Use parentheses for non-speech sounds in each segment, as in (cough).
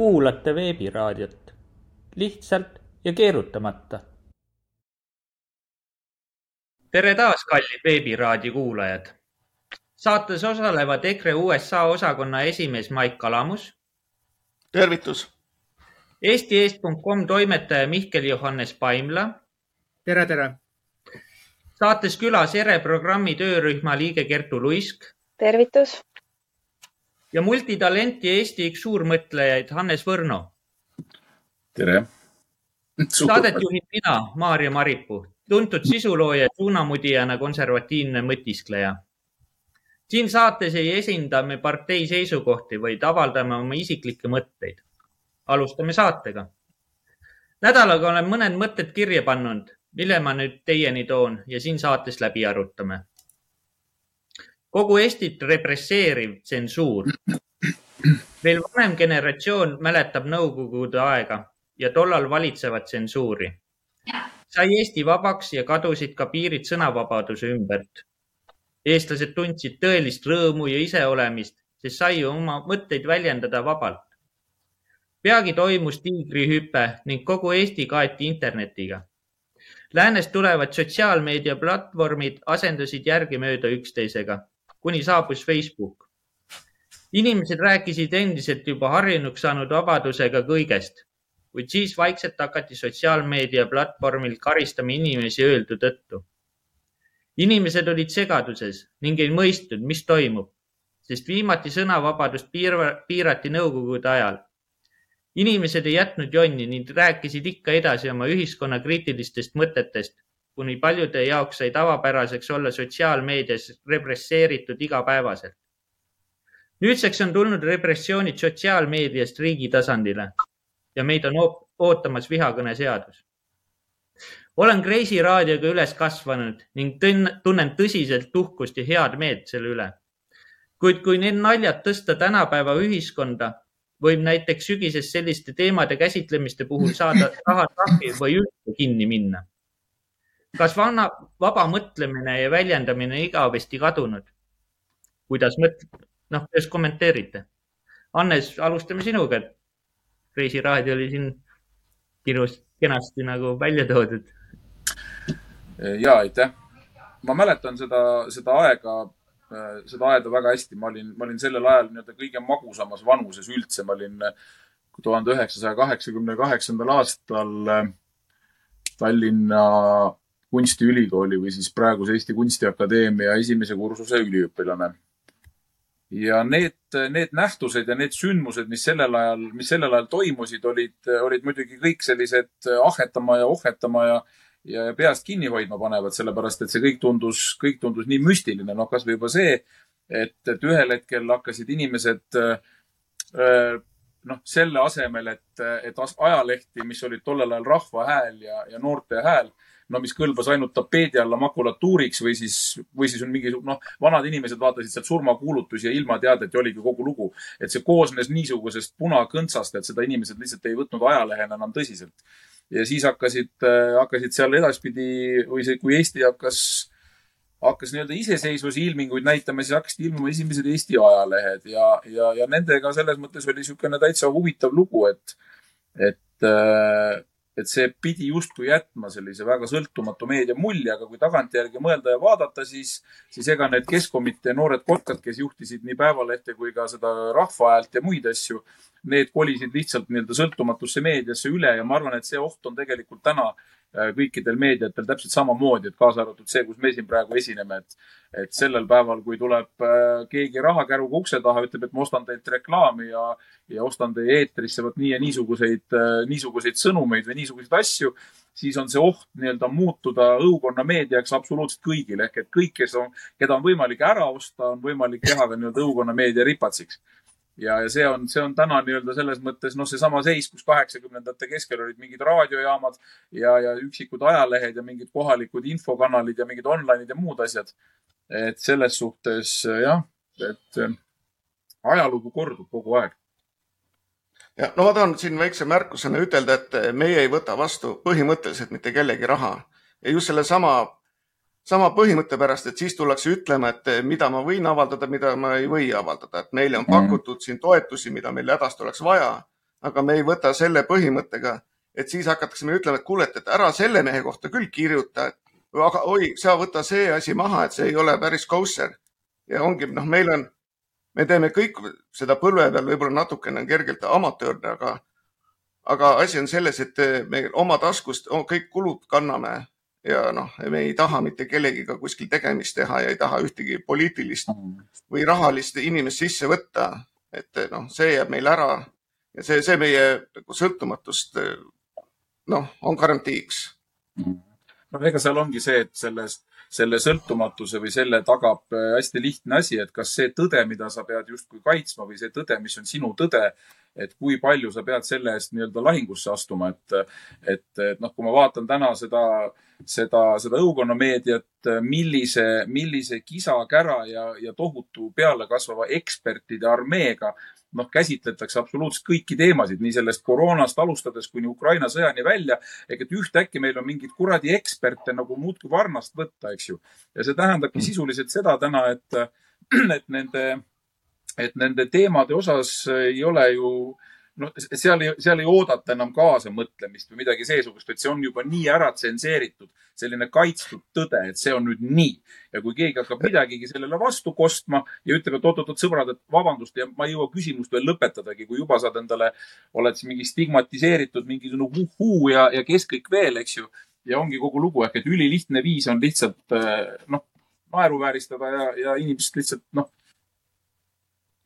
kuulate veebiraadiot lihtsalt ja keerutamata. tere taas, kallid Veebiraadio kuulajad. saates osalevad EKRE USA osakonna esimees Maik Kalamus. tervitus. Eesti.com toimetaja Mihkel Johannes Paimla. tere, tere. saates külas ERE programmi töörühma liige Kertu Luisk. tervitus ja multitalent ja Eesti üks suurmõtlejaid Hannes Võrno. tere. saadet juhin mina, Maarja Maripuu, tuntud sisulooja, suunamudijana konservatiivne mõtiskleja. siin saates ei esinda me partei seisukohti, vaid avaldame oma isiklikke mõtteid. alustame saatega. nädalaga olen mõned mõtted kirja pannud, mille ma nüüd teieni toon ja siin saates läbi arutame kogu Eestit represseeriv tsensuur. veel vanem generatsioon mäletab nõukogude aega ja tollal valitsevat tsensuuri. sai Eesti vabaks ja kadusid ka piirid sõnavabaduse ümbert. eestlased tundsid tõelist rõõmu ja iseolemist, sest sai oma mõtteid väljendada vabalt. peagi toimus tiigrihüpe ning kogu Eesti kaeti internetiga. Läänest tulevad sotsiaalmeediaplatvormid asendusid järgemööda üksteisega kuni saabus Facebook. inimesed rääkisid endiselt juba harjunuks saanud vabadusega kõigest, kuid siis vaikselt hakati sotsiaalmeedia platvormil karistama inimesi öeldu tõttu. inimesed olid segaduses ning ei mõistnud, mis toimub, sest viimati sõnavabadust piirati nõukogude ajal. inimesed ei jätnud jonni ning rääkisid ikka edasi oma ühiskonna kriitilistest mõtetest kuni paljude jaoks sai tavapäraseks olla sotsiaalmeedias represseeritud igapäevaselt. nüüdseks on tulnud repressioonid sotsiaalmeediast riigi tasandile ja meid on ootamas vihakõneseadus. olen Kreisi raadioga üles kasvanud ning tunnen tõsiselt uhkust ja head meelt selle üle. kuid kui need naljad tõsta tänapäeva ühiskonda, võib näiteks sügises selliste teemade käsitlemiste puhul saada rahatrahvi või üldse kinni minna kas vana, vaba mõtlemine ja väljendamine igavesti kadunud? kuidas mõt-, noh, kuidas kommenteerite? Hannes, alustame sinuga, reisiraadio oli siin ilus, kenasti nagu välja toodud. ja aitäh. ma mäletan seda, seda aega, seda aeda väga hästi. ma olin, ma olin sellel ajal nii-öelda kõige magusamas vanuses üldse. ma olin tuhande üheksasaja kaheksakümne kaheksandal aastal Tallinna kunstiülikooli või siis praeguse Eesti Kunstiakadeemia esimese kursuse üliõpilane. ja need, need nähtused ja need sündmused, mis sellel ajal, mis sellel ajal toimusid, olid, olid muidugi kõik sellised ahhetama ja ohhetama ja, ja peast kinni hoidma panevad, sellepärast et see kõik tundus, kõik tundus nii müstiline. noh, kasvõi juba see, et, et ühel hetkel hakkasid inimesed äh, noh, selle asemel, et, et ajalehti, mis olid tollel ajal Rahva Hääl ja, ja Noorte Hääl no mis kõlbas ainult tapeedi alla makulatuuriks või siis, või siis on mingi, noh, vanad inimesed vaatasid sealt surmakuulutusi ja ilmateadet ja oligi kogu lugu. et see koosnes niisugusest punakõntsast, et seda inimesed lihtsalt ei võtnud ajalehena enam tõsiselt. ja siis hakkasid, äh, hakkasid seal edaspidi või see, kui Eesti hakkas hakkas nii-öelda iseseisvuse ilminguid näitama, siis hakkasid ilmuma esimesed Eesti ajalehed ja, ja, ja nendega selles mõttes oli niisugune täitsa huvitav lugu, et, et äh, et see pidi justkui jätma sellise väga sõltumatu meedia mulje, aga kui tagantjärgi mõelda ja vaadata, siis, siis ega need Keskkomitee noored kotkad, kes juhtisid nii Päevalehte kui ka seda Rahva Häält ja muid asju, need kolisid lihtsalt nii-öelda sõltumatusse meediasse üle ja ma arvan, et see oht on tegelikult täna kõikidel meediatel täpselt samamoodi, et kaasa arvatud see, kus me siin praegu esineme, et, et sellel päeval, kui tuleb äh, keegi rahakäruga ukse taha, ütleb, et ma ostan teilt reklaami ja, ja ostan teie eetrisse vot nii ja niisuguseid, äh, niisuguseid sõnumeid või niisuguseid asju, siis on see oht nii-öelda muutuda õukonnameediaks absoluutselt kõigile. Ehk et kõik, kes on, keda on võimalik ära osta, on võimalik teha ka nii-öelda õukonnameedia ripatsiks ja, ja see on, see on täna nii-öelda selles mõttes noh, seesama seis, kus kaheksakümnendate keskel olid mingid raadiojaamad ja, ja üksikud ajalehed ja mingid kohalikud infokanalid ja mingid online'id ja muud asjad. et selles suhtes jah, et äh, ajalugu kordub kogu aeg. ja no ma tahan siin väikse märkusena ütelda, et meie ei võta vastu põhimõtteliselt mitte kellegi raha ja just sellesama sama põhimõtte pärast, et siis tullakse ütlema, et eh, mida ma võin avaldada, mida ma ei või avaldada, et meile on mhm. pakutud siin toetusi, mida meil hädasti oleks vaja. aga me ei võta selle põhimõttega, et siis hakatakse meile ütlema, et kuule, et ära selle mehe kohta küll kirjuta, aga oi, sa võta see asi maha, et see ei ole päris kosser. ja ongi, noh, meil on, me teeme kõik seda põlve peal võib-olla natukene kergelt amatöörne, aga, aga asi on selles, et me oma taskust kõik kulud kanname ja noh, me ei taha mitte kellegiga kuskil tegemist teha ja ei taha ühtegi poliitilist või rahalist inimest sisse võtta. et noh, see jääb meil ära ja see, see meie nagu sõltumatust noh, on garantiiks mm. noh, ega seal ongi see, et selles, selle sõltumatuse või selle tagab äh, hästi lihtne asi, et kas see tõde, mida sa pead justkui kaitsma või see tõde, mis on sinu tõde, et kui palju sa pead selle eest nii-öelda lahingusse astuma, et, et, et noh, kui ma vaatan täna seda, seda, seda õukonnameediat, millise, millise kisa-kära ja, ja tohutu pealekasvava ekspertide armeega noh, käsitletakse absoluutselt kõiki teemasid, nii sellest koroonast alustades kuni Ukraina sõjani välja. ehk et ühtäkki meil on mingeid kuradi eksperte nagu muudkui varnast võtta, eks ju. ja see tähendabki mm. sisuliselt seda täna, et, (clears throat) et nende, et nende teemade osas ei ole ju äh, noh, seal ei, seal ei oodata enam kaasamõtlemist või midagi seesugust, et see on juba nii ära tsenseeritud, selline kaitstud tõde, et see on nüüd nii. ja kui keegi hakkab midagigi sellele vastu kostma ja ütleb, et oot-oot-oot, sõbrad, et vabandust ja ma ei jõua küsimust veel lõpetadagi, kui juba saad endale, oled siin mingi stigmatiseeritud mingisugune uhuu ja, ja kes kõik veel, eks ju. ja ongi kogu lugu ehk et ülilihtne viis on lihtsalt noh, naeruvääristada ja, ja inimest lihtsalt noh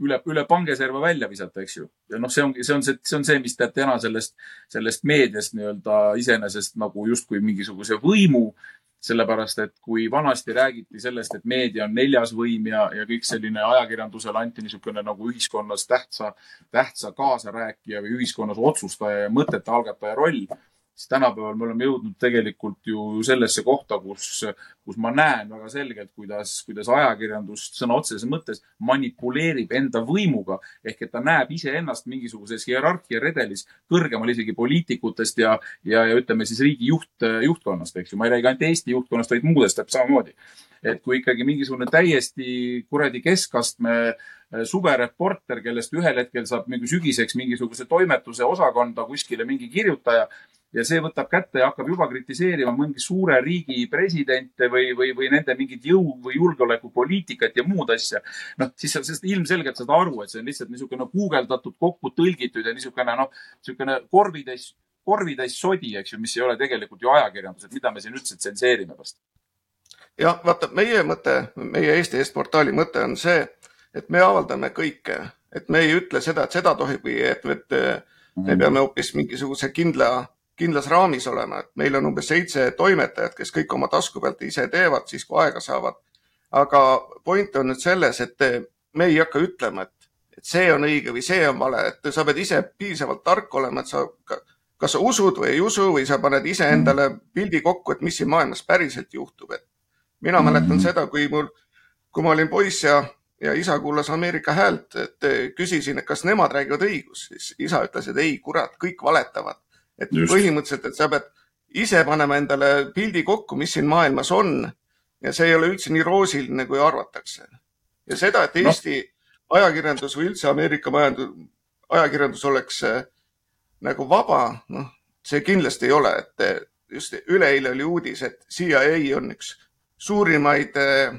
üle, üle pangeserva välja visata, eks ju. ja noh, see ongi, see on see, see on see, mis teeb täna sellest, sellest meediast nii-öelda iseenesest nagu justkui mingisuguse võimu. sellepärast, et kui vanasti räägiti sellest, et meedia on neljas võim ja, ja kõik selline ajakirjandusele anti niisugune nagu ühiskonnas tähtsa, tähtsa kaasarääkija või ühiskonnas otsustaja ja mõtete algataja roll siis tänapäeval me oleme jõudnud tegelikult ju sellesse kohta, kus, kus ma näen väga selgelt, kuidas, kuidas ajakirjandus sõna otseses mõttes manipuleerib enda võimuga ehk et ta näeb iseennast mingisuguses hierarhia redelis kõrgemal isegi poliitikutest ja, ja, ja ütleme siis riigi juht, juhtkonnast, eks ju. ma ei räägi ainult Eesti juhtkonnast, vaid muudest täpselt samamoodi. et kui ikkagi mingisugune täiesti kuradi keskastme suvereporter, kellest ühel hetkel saab mingi sügiseks mingisuguse toimetuse osakonda kuskile mingi kirjutaja ja see võtab kätte ja hakkab juba kritiseerima mingi suure riigi presidente või, või, või nende mingit jõu või julgeolekupoliitikat ja muud asja. noh, siis sa ilmselgelt saad aru, et see on lihtsalt niisugune guugeldatud, kokku tõlgitud ja niisugune noh, niisugune korvitäis, korvitäis sodi, eks ju, mis ei ole tegelikult ju ajakirjandus, et mida me siin üldse tsenseerime vast. jah, vaata, meie mõte, meie Eesti Eest portaali mõte on see, et me avaldame kõike, et me ei ütle seda, et seda tohib või et, et me mhm. peame hoopis mingisuguse kindla kindlas raamis olema, et meil on umbes seitse toimetajat, kes kõik oma tasku pealt ise teevad, siis kui aega saavad. aga point on nüüd selles, et me ei hakka ütlema, et, et see on õige või see on vale, et sa pead ise piisavalt tark olema, et sa, kas sa usud või ei usu või sa paned iseendale pildi kokku, et mis siin maailmas päriselt juhtub, et mina mäletan seda, kui mul, kui ma olin poiss ja, ja isa kuulas Ameerika häält, et küsisin, et kas nemad räägivad õigust, siis isa ütles, et ei, kurat, kõik valetavad et Just. põhimõtteliselt, et sa pead ise panema endale pildi kokku, mis siin maailmas on ja see ei ole üldse nii roosiline, kui arvatakse. ja seda, et Eesti no. ajakirjandus või üldse Ameerika majandus, ajakirjandus oleks äh, nagu vaba, noh, see kindlasti ei ole, et äh, just üleeile oli uudis, et CIA on üks suurimaid äh,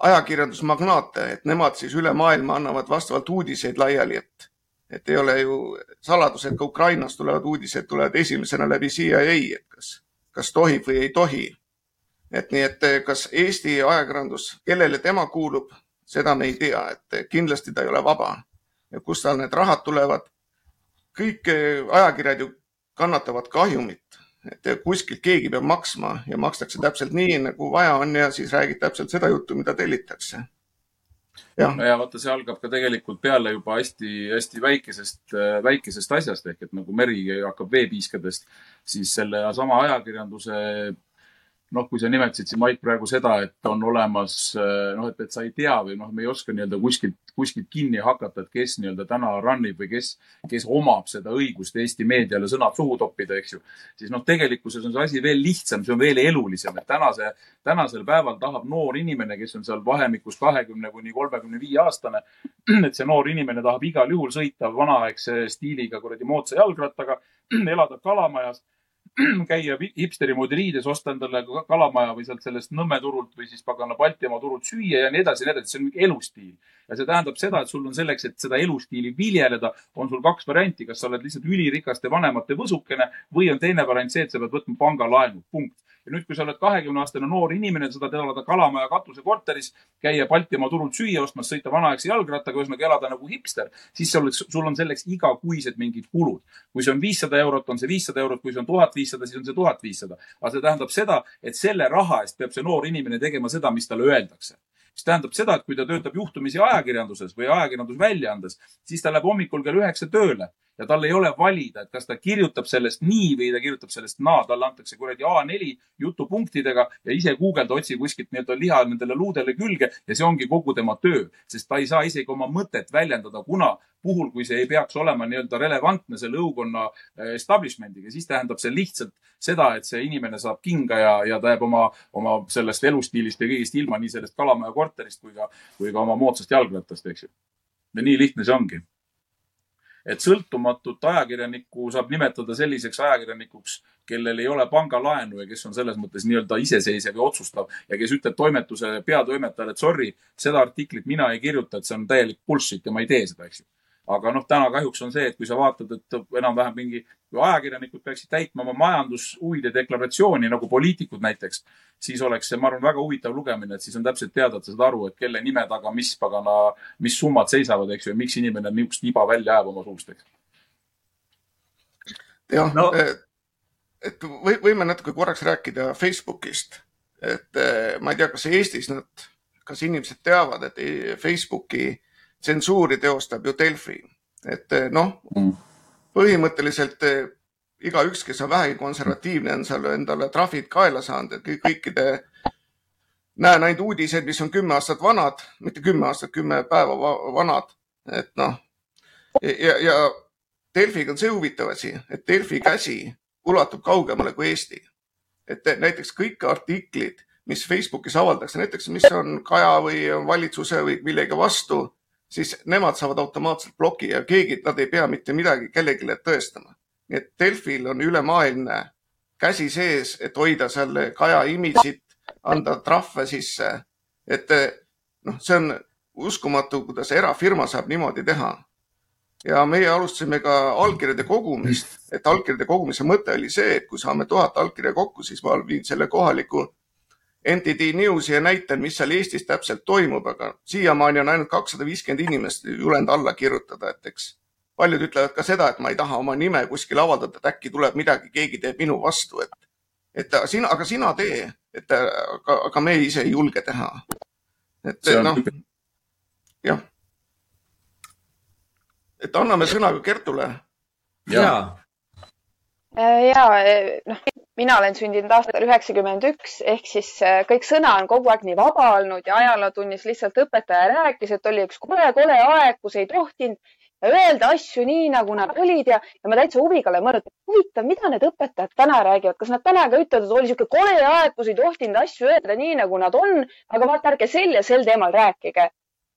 ajakirjandusmagnaate, et nemad siis üle maailma annavad vastavalt uudiseid laiali, et et ei ole ju saladus, et ka Ukrainast tulevad uudised, tulevad esimesena läbi CIA, et kas, kas tohib või ei tohi. et nii, et kas Eesti ajakirjandus, kellele tema kuulub, seda me ei tea, et kindlasti ta ei ole vaba. ja kust tal need rahad tulevad? kõik ajakirjad ju kannatavad kahjumit, et kuskilt keegi peab maksma ja makstakse täpselt nii, nagu vaja on ja siis räägib täpselt seda juttu, mida tellitakse ja, ja vaata, see algab ka tegelikult peale juba hästi-hästi väikesest, äh, väikesest asjast ehk et nagu meri hakkab veepiiskadest, siis selle sama ajakirjanduse noh, kui sa nimetasid siin, Mait, praegu seda, et on olemas äh, noh, et, et sa ei tea või noh, me ei oska nii-öelda kuskilt, kuskilt kinni hakata, et kes nii-öelda täna run ib või kes, kes omab seda õigust Eesti meediale sõnad suhu toppida, eks ju. siis noh, tegelikkuses on see asi veel lihtsam, see on veel elulisem, et tänase, tänasel päeval tahab noor inimene, kes on seal vahemikus kahekümne kuni kolmekümne viie aastane, et see noor inimene tahab igal juhul sõita vanaaegse stiiliga kuradi moodsa jalgrattaga, elada kalamajas (clears throat) käia hipsteri moodi riides, osta endale kalamaja või sealt sellest Nõmme turult või siis pagana Baltimaa turult süüa ja nii edasi ja nii edasi. see on mingi elustiil. Ja see tähendab seda, et sul on selleks, et seda elustiili viljeleda, on sul kaks varianti, kas sa oled lihtsalt ülirikaste vanemate võsukene või on teine variant see, et sa pead võtma pangalaenu, punkt ja nüüd, kui sa oled kahekümne aastane noor inimene, sa tahad elada Kalamaja katusekorteris, käia Baltimaa turult süüa ostmas, sõita vanaaegse jalgrattaga, ühesõnaga elada nagu hipster, siis sul, sul on selleks igakuised mingid kulud. kui see on viissada eurot, on see viissada eurot, kui see on tuhat viissada, siis on see tuhat viissada. aga see tähendab seda, et selle raha eest peab see noor inimene tegema seda, mis talle öeldakse mis tähendab seda, et kui ta töötab juhtumisi ajakirjanduses või ajakirjandusväljaandes, siis ta läheb hommikul kell üheksa tööle ja tal ei ole valida, et kas ta kirjutab sellest nii või ta kirjutab sellest naa, talle antakse kuradi A4 jutupunktidega ja ise guugelda, otsi kuskilt nii-öelda liha nendele luudele külge ja see ongi kogu tema töö, sest ta ei saa isegi oma mõtet väljendada, kuna puhul, kui see ei peaks olema nii-öelda relevantne selle õukonna eh, establishment'iga, siis tähendab see lihtsalt seda, et see inimene saab kinga ja, ja ta jääb oma, oma sellest elustiilist ja kõigest ilma, nii sellest Kalamaja korterist kui ka, kui ka oma moodsast jalgrattast, eks ju. ja nii lihtne see ongi et sõltumatut ajakirjanikku saab nimetada selliseks ajakirjanikuks, kellel ei ole pangalaenu ja kes on selles mõttes nii-öelda iseseisev ja otsustav ja kes ütleb toimetuse peatoimetajale, et sorry, seda artiklit mina ei kirjuta, et see on täielik bullshit ja ma ei tee seda, eks ju aga noh, täna kahjuks on see, et kui sa vaatad, et enam-vähem mingi, kui ajakirjanikud peaksid täitma oma majandushuvide deklaratsiooni nagu poliitikud näiteks, siis oleks see, ma arvan, väga huvitav lugemine, et siis on täpselt teada, et sa saad aru, et kelle nime taga, mis pagana, mis summad seisavad, eks ju, ja miks inimene niisugust iba välja ajab oma suust, eks. jah no., et või, võime natuke korraks rääkida Facebookist, et eh, ma ei tea, kas Eestis nad, kas inimesed teavad, et Facebooki tsensuuri teostab ju Delfi, et eh, noh mm., põhimõtteliselt eh, igaüks, kes on vähegi konservatiivne, on seal endale trahvid kaela saanud, et kõikide, näen ainult uudiseid, mis on kümme aastat vanad, mitte kümme aastat, kümme päeva vanad, et noh ja, ja Delfiga on see huvitav asi, et Delfi käsi ulatub kaugemale kui Eesti. et näiteks kõik artiklid, mis Facebookis avaldatakse, näiteks mis on Kaja või valitsuse või millegi vastu siis nemad saavad automaatselt ploki ja keegi, nad ei pea mitte midagi kellelegi tõestama. nii et Delfil on ülemaailmne käsi sees, et hoida seal Kaja imidžit, anda trahve sisse. et noh, see on uskumatu, kuidas erafirma saab niimoodi teha. ja meie alustasime ka allkirjade kogumist, et allkirjade kogumise mõte oli see, et kui saame tuhat allkirja kokku, siis ma viin selle kohaliku NTD Newsi ja näitan, mis seal Eestis täpselt toimub, aga siiamaani on ainult kakssada viiskümmend inimest julenud alla kirjutada, et eks paljud ütlevad ka seda, et ma ei taha oma nime kuskil avaldada, et äkki tuleb midagi, keegi teeb minu vastu, et, et sina, aga sina tee, et aga, aga me ise ei julge teha. et noh, jah. et anname sõna Kertule. ja, ja, noh, mina olen sündinud aastal üheksakümmend üks ehk siis äh, kõik sõna on kogu aeg nii vaba olnud ja ajalootunnis lihtsalt õpetaja rääkis, et oli üks kole-kole aeg, kus ei tohtinud öelda asju nii, nagu nad olid ja, ja ma täitsa huviga olen mõelnud, et huvitav, mida need õpetajad täna räägivad, kas nad täna ka ütlevad, et oli niisugune kole aeg, kus ei tohtinud asju öelda nii, nagu nad on, aga vaata, ärge sel ja sel teemal rääkige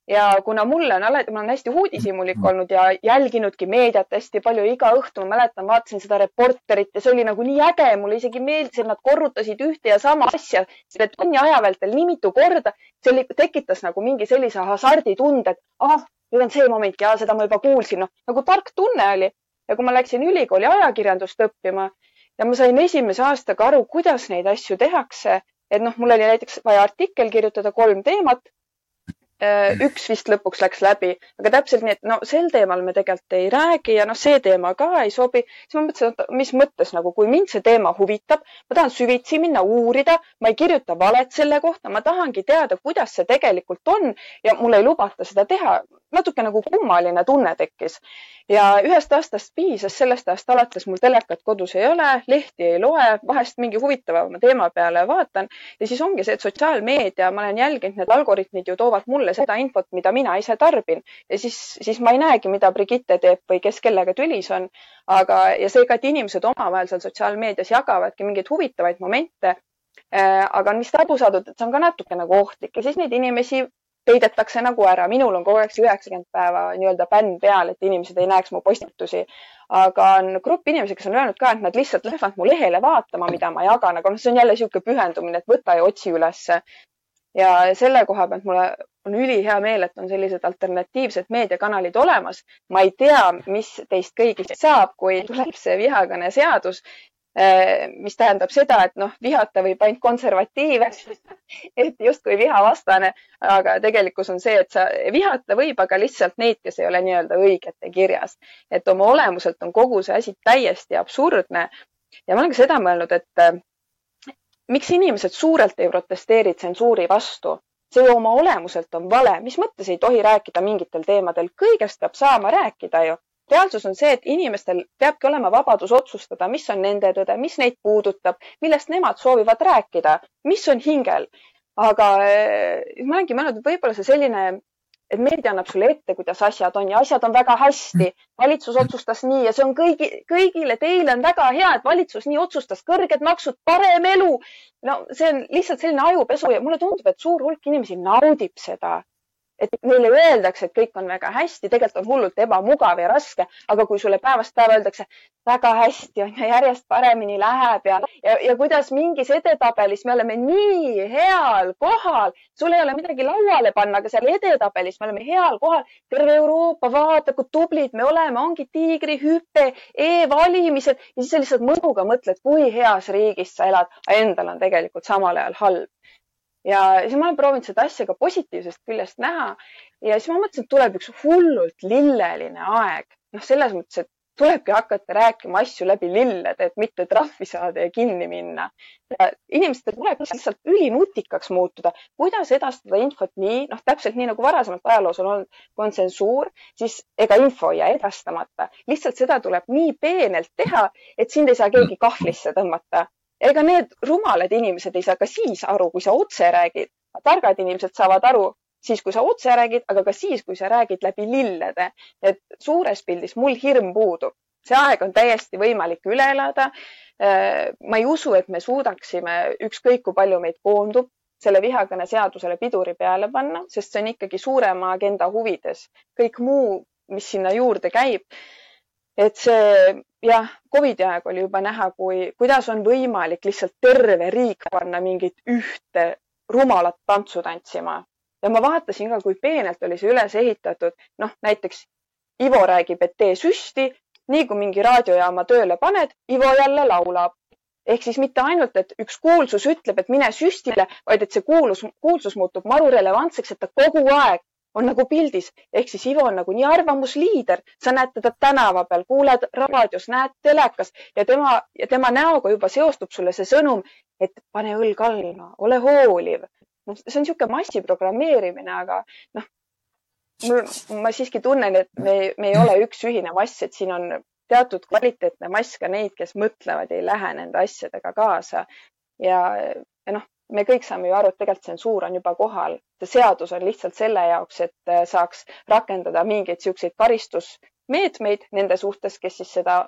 ja kuna mulle on alati, ma olen hästi uudishimulik mm. olnud ja jälginudki meediat hästi palju, iga õhtu ma mäletan, vaatasin seda Reporterit ja see oli nagu nii äge, mulle isegi meeldis, et nad korrutasid ühte ja sama asja selle tunni aja vältel nii mitu korda. see oli, tekitas nagu mingi sellise hasarditunde, et ah, nüüd on see moment ja seda ma juba kuulsin, noh nagu tark tunne oli. ja kui ma läksin ülikooli ajakirjandust õppima ja ma sain esimese aastaga aru, kuidas neid asju tehakse, et noh, mul oli näiteks vaja artikkel kirjutada kolm teemat üks vist lõpuks läks läbi, aga täpselt nii, et no sel teemal me tegelikult ei räägi ja noh, see teema ka ei sobi. siis ma mõtlesin, et mis mõttes nagu, kui mind see teema huvitab, ma tahan süvitsi minna uurida, ma ei kirjuta valet selle kohta, ma tahangi teada, kuidas see tegelikult on ja mul ei lubata seda teha. Natuke nagu kummaline tunne tekkis. Ja ühest aastast piisas, sellest aastast alates mul telekat kodus ei ole, lehti ei loe, vahest mingi huvitavama teema peale vaatan. Ja siis ongi see, et sotsiaalmeedia, ma olen jälginud, need algoritmid ju toovad mulle seda infot, mida mina ise tarbin. Ja siis, siis ma ei näegi, mida Brigitte teeb või kes kellega tülis on. aga, ja seega, et inimesed omavahel seal sotsiaalmeedias jagavadki mingeid huvitavaid momente. Äh, aga on vist aru saadud, et see on ka natuke nagu ohtlik. Ja siis neid inimesi peidetakse nagu ära. minul on kogu aeg see üheksakümmend päeva nii-öelda bänn peal, et inimesed ei näeks mu postitusi. aga on grupp inimesi, kes on öelnud ka, et nad lihtsalt lähevad mu lehele vaatama, mida ma jagan, aga noh, see on jälle niisugune pühendumine, et võta ja otsi ülesse. ja selle koha pealt mulle on ülihea meel, et on sellised alternatiivsed meediakanalid olemas. ma ei tea, mis teist kõigist saab, kui tuleb see vihakõne seadus mis tähendab seda, et noh, vihata võib ainult konservatiive, (laughs) et justkui vihavastane, aga tegelikkus on see, et sa vihata võib, aga lihtsalt neid, kes ei ole nii-öelda õigete kirjas. et oma olemuselt on kogu see asi täiesti absurdne. ja ma olen ka seda mõelnud, et äh, miks inimesed suurelt ei protesteeri tsensuuri vastu see ju oma olemuselt on vale, mis mõttes ei tohi rääkida mingitel teemadel, kõigest peab saama rääkida ju reaalsus on see, et inimestel peabki olema vabadus otsustada, mis on nende tõde, mis neid puudutab, millest nemad soovivad rääkida, mis on hingel. aga eh, ma olengi mõelnud, et võib-olla see selline, et meedia annab sulle ette, kuidas asjad on ja asjad on väga hästi. valitsus otsustas nii ja see on kõigi, kõigile teile on väga hea, et valitsus nii otsustas, kõrged maksud, parem elu. no see on lihtsalt selline ajupesu ja mulle tundub, et suur hulk inimesi naudib seda et neile öeldakse, et kõik on väga hästi, tegelikult on hullult ebamugav ja raske, aga kui sulle päevast päeva öeldakse väga hästi on ja järjest paremini läheb ja, ja, ja kuidas mingis edetabelis me oleme nii heal kohal, sul ei ole midagi lauale panna, aga seal edetabelis me oleme heal kohal. terve Euroopa vaatab, kui tublid me oleme, ongi tiigrihüpe e, e-valimised. Ja siis sa lihtsalt mõnuga mõtled, kui heas riigis sa elad, endal on tegelikult samal ajal halb ja siis ma olen proovinud seda asja ka positiivsest küljest näha. Ja siis ma mõtlesin, et tuleb üks hullult lilleline aeg, noh, selles mõttes, et tulebki hakata rääkima asju läbi lillede, et mitte trahvi saada ja kinni minna. inimestel tuleb lihtsalt ülinutikaks muutuda, kuidas edastada infot nii, noh, täpselt nii nagu varasemalt ajaloos on olnud, kui on tsensuur, siis ega info ei jää edastamata, lihtsalt seda tuleb nii peenelt teha, et sind ei saa keegi kahvlisse tõmmata ega need rumalad inimesed ei saa ka siis aru, kui sa otse räägid. targad inimesed saavad aru siis, kui sa otse räägid, aga ka siis, kui sa räägid läbi lillede. et suures pildis mul hirm puudub, see aeg on täiesti võimalik üle elada. Äh, ma ei usu, et me suudaksime ükskõik kui palju meid koondub, selle vihakõne seadusele piduri peale panna, sest see on ikkagi suurema agenda huvides. kõik muu, mis sinna juurde käib et see jah, Covidi aeg oli juba näha, kui, kuidas on võimalik lihtsalt terve riik panna mingit ühte rumalat tantsu tantsima. ja ma vaatasin ka, kui peenelt oli see üles ehitatud. noh, näiteks Ivo räägib, et tee süsti, nii kui mingi raadiojaama tööle paned, Ivo jälle laulab. ehk siis mitte ainult, et üks kuulsus ütleb, et mine süstile, vaid et see kuulus, kuulsus muutub maru relevantseks, et ta kogu aeg on nagu pildis ehk siis Ivo on nagu nii arvamusliider, sa näed teda tänava peal, kuuled raadios, näed telekas ja tema ja tema näoga juba seostub sulle see sõnum, et pane õlg alla, ole hooliv. noh, see on niisugune massiprogrammeerimine, aga noh, mul, ma siiski tunnen, et me, me ei ole üks ühine mass, et siin on teatud kvaliteetne mass ka neid, kes mõtlevad ei lähe nende asjadega kaasa. ja, ja noh, me kõik saame ju aru, et tegelikult tsensuur on juba kohal. see seadus on lihtsalt selle jaoks, et äh, saaks rakendada mingeid niisuguseid karistusmeetmeid nende suhtes, kes siis seda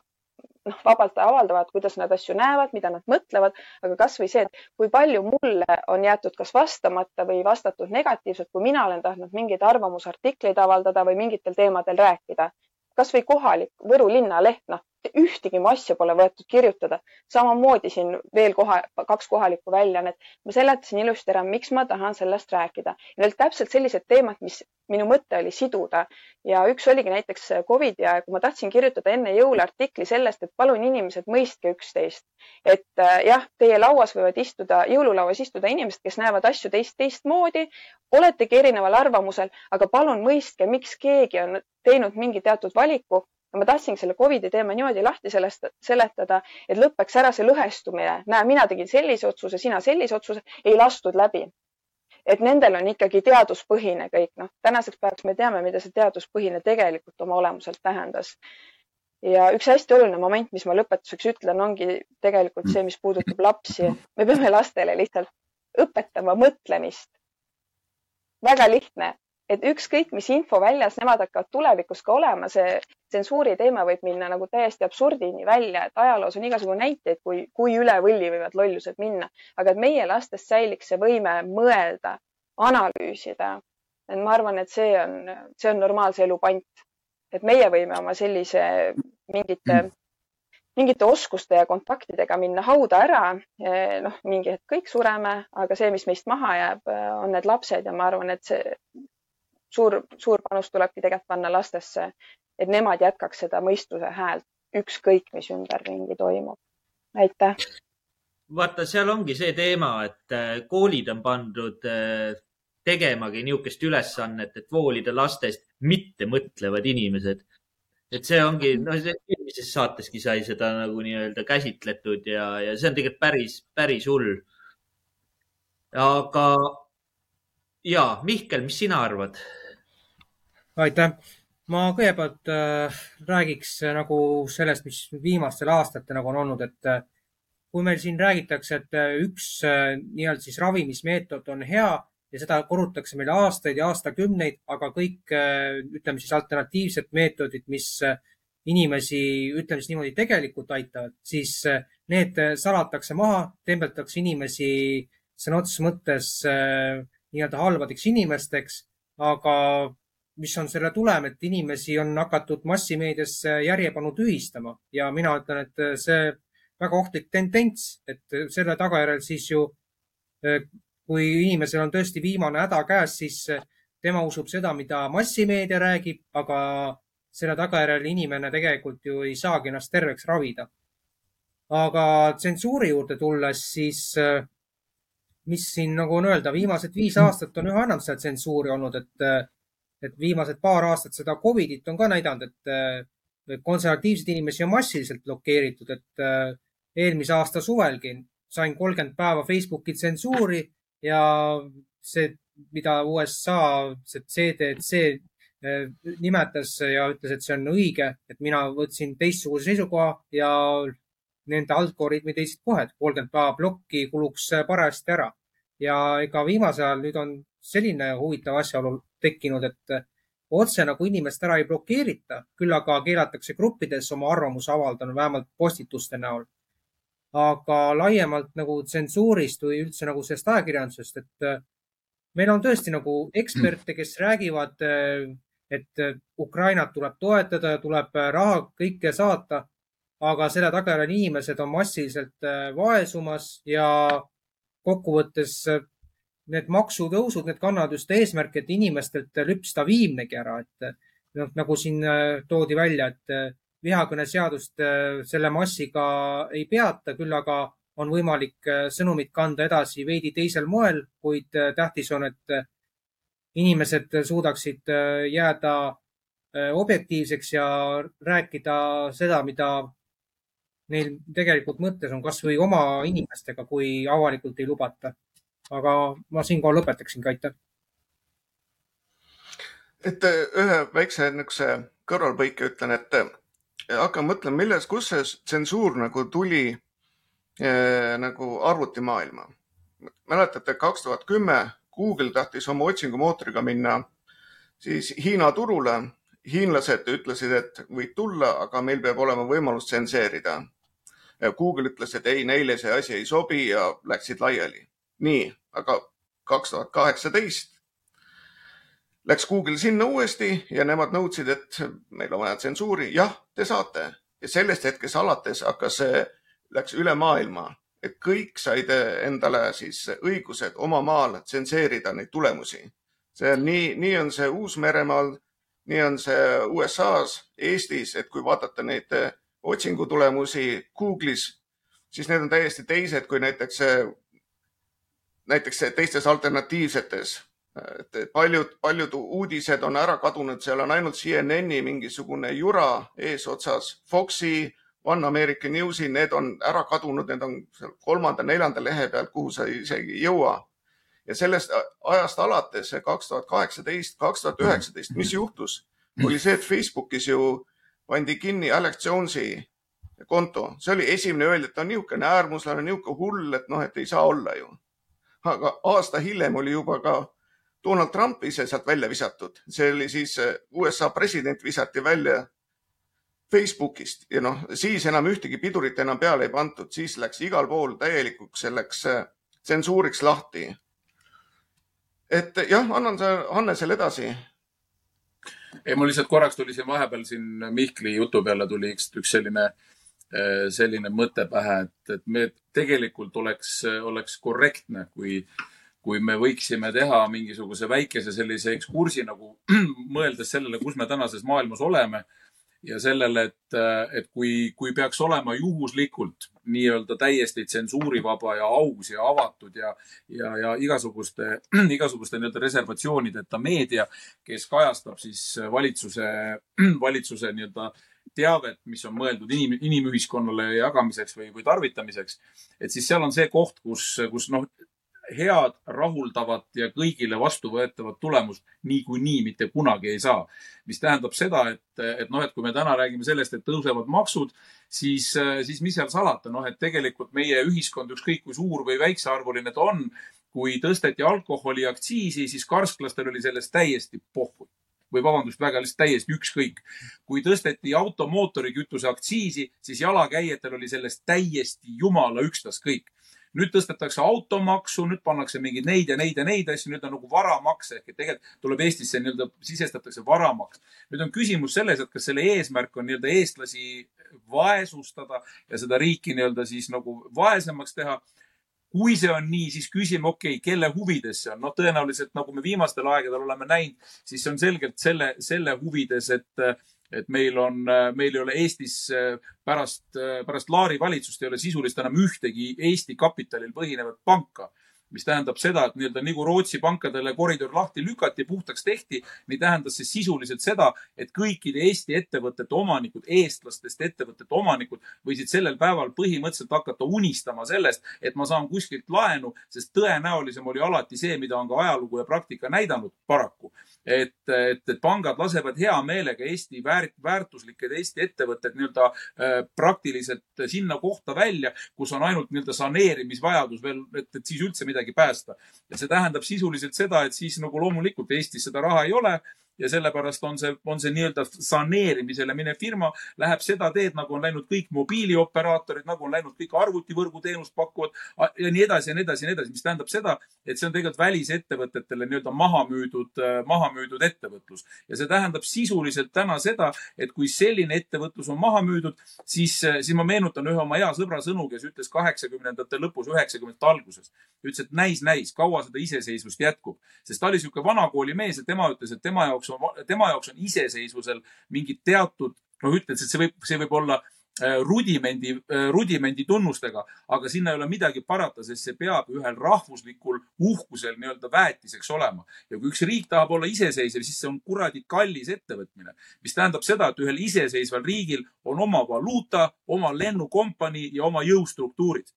noh, vabalt avaldavad, kuidas nad asju näevad, mida nad mõtlevad, aga kasvõi see, et kui palju mulle on jäetud kas vastamata või vastatud negatiivselt, kui mina olen tahtnud mingeid arvamusartikleid avaldada või mingitel teemadel rääkida. kasvõi kohalik Võru linnaleht, noh, ühtegi asja pole võetud kirjutada. samamoodi siin veel koha, kaks kohalikku väljaannet. ma seletasin ilusti ära, miks ma tahan sellest rääkida. Need olid täpselt sellised teemad, mis minu mõte oli siduda ja üks oligi näiteks Covidi aeg, kui ma tahtsin kirjutada enne jõule artikli sellest, et palun inimesed mõistke üksteist. et äh, jah, teie lauas võivad istuda, jõululauas istuda inimesed, kes näevad asju teist, teistmoodi, oletegi erineval arvamusel, aga palun mõistke, miks keegi on teinud mingi teatud valiku ja ma tahtsingi selle Covidi teema niimoodi lahti sellest, seletada, et lõpeks ära see lõhestumine. näe, mina tegin sellise otsuse, sina sellise otsuse, ei lastud läbi. et nendel on ikkagi teaduspõhine kõik, noh, tänaseks päevaks me teame, mida see teaduspõhine tegelikult oma olemuselt tähendas. ja üks hästi oluline moment, mis ma lõpetuseks ütlen, ongi tegelikult see, mis puudutab lapsi. me peame lastele lihtsalt õpetama mõtlemist. väga lihtne, et ükskõik, mis info väljas nemad hakkavad tulevikus ka olema, see tsensuuri teema võib minna nagu täiesti absurdini välja, et ajaloos on igasugu näiteid, kui, kui üle võlli võivad lollused minna, aga et meie lastes säiliks see võime mõelda, analüüsida. et ma arvan, et see on, see on normaalse elu pant. et meie võime oma sellise mingite, mingite oskuste ja kontaktidega minna hauda ära. noh, mingi hetk kõik sureme, aga see, mis meist maha jääb, on need lapsed ja ma arvan, et see suur, suur panus tulebki tegelikult panna lastesse, et nemad jätkaks seda mõistuse häält, ükskõik, mis ümberringi toimub. aitäh. vaata, seal ongi see teema, et äh, koolid on pandud äh, tegemagi niisugust ülesannet, et voolida lastest mittemõtlevad inimesed. et see ongi, noh, eelmises saateski sai seda nagu nii-öelda käsitletud ja, ja see on tegelikult päris, päris hull. aga ja Mihkel, mis sina arvad? Aitäh. ma kõigepealt äh, räägiks äh, nagu sellest, mis viimastel aastatel nagu on olnud, et äh, kui meil siin räägitakse, et äh, üks äh, nii-öelda siis ravimismeetod on hea ja seda korrutakse meile aastaid ja aastakümneid, aga kõik äh, ütleme siis alternatiivsed meetodid, mis äh, inimesi, ütleme siis niimoodi, tegelikult aitavad, siis äh, need äh, salatakse maha, tembeldatakse inimesi sõna otseses mõttes äh, nii-öelda halbadeks inimesteks, aga mis on selle tulem, et inimesi on hakatud massimeedias järjepanu tühistama ja mina ütlen, et see väga ohtlik tendents, et selle tagajärjel siis ju, kui inimesel on tõesti viimane häda käes, siis tema usub seda, mida massimeedia räägib, aga selle tagajärjel inimene tegelikult ju ei saagi ennast terveks ravida. aga tsensuuri juurde tulles, siis mis siin nagu on öelda, viimased viis aastat on üha enam seda tsensuuri olnud, et et viimased paar aastat seda Covidit on ka näidanud, et äh, konservatiivseid inimesi on massiliselt blokeeritud, et äh, eelmise aasta suvelgi sain kolmkümmend päeva Facebooki tsensuuri ja see, mida USA, see CDC äh, nimetas ja ütles, et see on õige, et mina võtsin teistsuguse seisukoha ja nende algoritmid leidsid kohe, et kolmkümmend päeva plokki kuluks parajasti ära. ja ega viimasel ajal nüüd on selline huvitav asjaolu tekkinud, et otse nagu inimest ära ei blokeerita, küll aga keelatakse gruppides oma arvamuse avaldada, vähemalt postituste näol. aga laiemalt nagu tsensuurist või üldse nagu sellest ajakirjandusest, et meil on tõesti nagu eksperte, kes räägivad, et Ukrainat tuleb toetada ja tuleb raha kõike saata, aga selle tagajärjel inimesed on massiliselt vaesumas ja kokkuvõttes need maksutõusud, need kannavad just eesmärki, et inimestelt lüpsta viimnegi ära, et noh, nagu siin äh, toodi välja, et äh, vihakõneseadust äh, selle massiga ei peata, küll aga on võimalik sõnumit kanda edasi veidi teisel moel, kuid tähtis on, et inimesed suudaksid jääda objektiivseks ja rääkida seda, mida neil tegelikult mõttes on, kasvõi oma inimestega, kui avalikult ei lubata aga ma siinkohal lõpetaksingi, aitäh. et äh, ühe väikse niisuguse kõrvalpõike ütlen, et äh, hakkan mõtlema, milles, kus see tsensuur nagu tuli äh, nagu arvutimaailma. mäletate, kaks tuhat kümme Google tahtis oma otsingumootoriga minna siis Hiina turule. hiinlased ütlesid, et võid tulla, aga meil peab olema võimalus tsenseerida. Google ütles, et ei, neile see asi ei sobi ja läksid laiali nii, aga kaks tuhat kaheksateist läks Google sinna uuesti ja nemad nõudsid, et meil on vaja tsensuuri. jah, te saate ja sellest hetkest alates hakkas see, läks üle maailma, et kõik said endale siis õigused oma maal tsenseerida neid tulemusi. see on nii, nii on see Uus-Meremaal, nii on see USA-s, Eestis, et kui vaadata neid otsingutulemusi Google'is, siis need on täiesti teised kui näiteks näiteks teistes alternatiivsetes, et paljud, paljud uudised on ära kadunud, seal on ainult CNN-i mingisugune jura eesotsas, Foxi, One American Newsi, need on ära kadunud, need on seal kolmanda-neljanda lehe peal, kuhu sa isegi ei jõua. ja sellest ajast alates, kaks tuhat kaheksateist, kaks tuhat üheksateist, mis juhtus, oli see, et Facebookis ju pandi kinni Alex Jones'i konto, see oli esimene, öeldi, et ta on niisugune äärmuslane, niisugune hull, et noh, et ei saa olla ju. Aga aasta hiljem oli juba ka Donald Trump ise sealt välja visatud, see oli siis USA president visati välja Facebookist ja noh, siis enam ühtegi pidurit enam peale ei pandud, siis läks igal pool täielikuks selleks tsensuuriks lahti. et jah, annan Hannesele edasi. Ei, mul lihtsalt korraks tuli siin vahepeal siin Mihkli jutu peale tuli üks, üks selline, äh, selline mõte pähe, et, et me tegelikult oleks, oleks korrektne, kui, kui me võiksime teha mingisuguse väikese sellise ekskursi nagu (clears throat) mõeldes sellele, kus me tänases maailmas oleme ja sellele, et, et kui, kui peaks olema juhuslikult nii-öelda täiesti tsensuurivaba ja aus ja avatud ja, ja, ja igasuguste, (clears throat) igasuguste nii-öelda reservatsioonideta meedia, kes kajastab siis valitsuse, (clears throat) valitsuse nii-öelda teavet, mis on mõeldud inim, inimühiskonnale jagamiseks või, või tarvitamiseks. et siis seal on see koht, kus, kus noh, head, rahuldavat ja kõigile vastuvõetavat tulemust niikuinii mitte kunagi ei saa. mis tähendab seda, et, et noh, et kui me täna räägime sellest, et tõusevad maksud, siis, siis mis seal salata, noh, et tegelikult meie ühiskond, ükskõik kui suur või väiksearvuline ta on, kui tõsteti alkoholiaktsiisi, siis karsklastel oli sellest täiesti pohhu või vabandust, väga lihtsalt täiesti ükskõik. kui tõsteti auto mootorikütuse aktsiisi, siis jalakäijatel oli sellest täiesti jumala ükstaskõik nüüd tõstetakse automaksu, nüüd pannakse mingeid neid ja neid ja neid asju, nüüd on nagu varamaks ehk et tegelikult tuleb Eestisse nii-öelda sisestatakse varamaks. nüüd on küsimus selles, et kas selle eesmärk on nii-öelda eestlasi vaesustada ja seda riiki nii-öelda siis nagu vaesemaks teha kui see on nii, siis küsime, okei okay,, kelle huvides see on? noh, tõenäoliselt nagu me viimastel aegadel oleme näinud, siis see on selgelt selle, selle huvides, et et meil on, meil ei ole Eestis pärast, pärast Laari valitsust ei ole sisuliselt enam ühtegi Eesti kapitalil põhinevat panka mis tähendab seda, et nii-öelda nagu Rootsi pankadele koridor lahti lükati, puhtaks tehti, nii tähendas see sisuliselt seda, et kõikide Eesti ettevõtete omanikud, eestlastest ettevõtete omanikud võisid sellel päeval põhimõtteliselt hakata unistama sellest, et ma saan kuskilt laenu, sest tõenäolisem oli alati see, mida on ka ajalugu ja praktika näidanud paraku. Et, et, et pangad lasevad hea meelega Eesti väärt, väärtuslikud Eesti ettevõtted nii-öelda äh, praktiliselt sinna kohta välja, kus on ainult nii-öelda saneerimisvajadus veel, et, et siis üldse midagi päästa. ja see tähendab sisuliselt seda, et siis nagu loomulikult Eestis seda raha ei ole ja sellepärast on see, on see nii-öelda saneerimisele minev firma, läheb seda teed, nagu on läinud kõik mobiilioperaatorid, nagu on läinud kõik arvutivõrgu teenust pakkuvad ja nii edasi ja nii edasi ja nii edasi, mis tähendab seda, et see on tegelikult välisettevõtetele nii-öelda maha müüdud, maha müüdud ettevõtlus. ja see tähendab sisuliselt täna seda, et kui selline ettevõtlus on maha müüdud, siis, siis ma meenutan ühe oma hea sõbra sõnu, kes ütles kaheksakümnendate lõpus, üheksakümnendate alguses. ütles, et näis, näis, kaua seda iseseisvust jätkub, sest ta oli niisugune vanakooli mees ja tema ütles, et tema jaoks jaoks tema jaoks on iseseisvusel mingid teatud, noh, ütled, et see võib, see võib olla äh, rudimendi, äh, rudimendi tunnustega, aga sinna ei ole midagi parata, sest see peab ühel rahvuslikul uhkusel nii-öelda väetiseks olema. ja kui üks riik tahab olla iseseisev, siis see on kuradi kallis ettevõtmine, mis tähendab seda, et ühel iseseisval riigil on oma valuuta, oma lennukompanii ja oma jõustruktuurid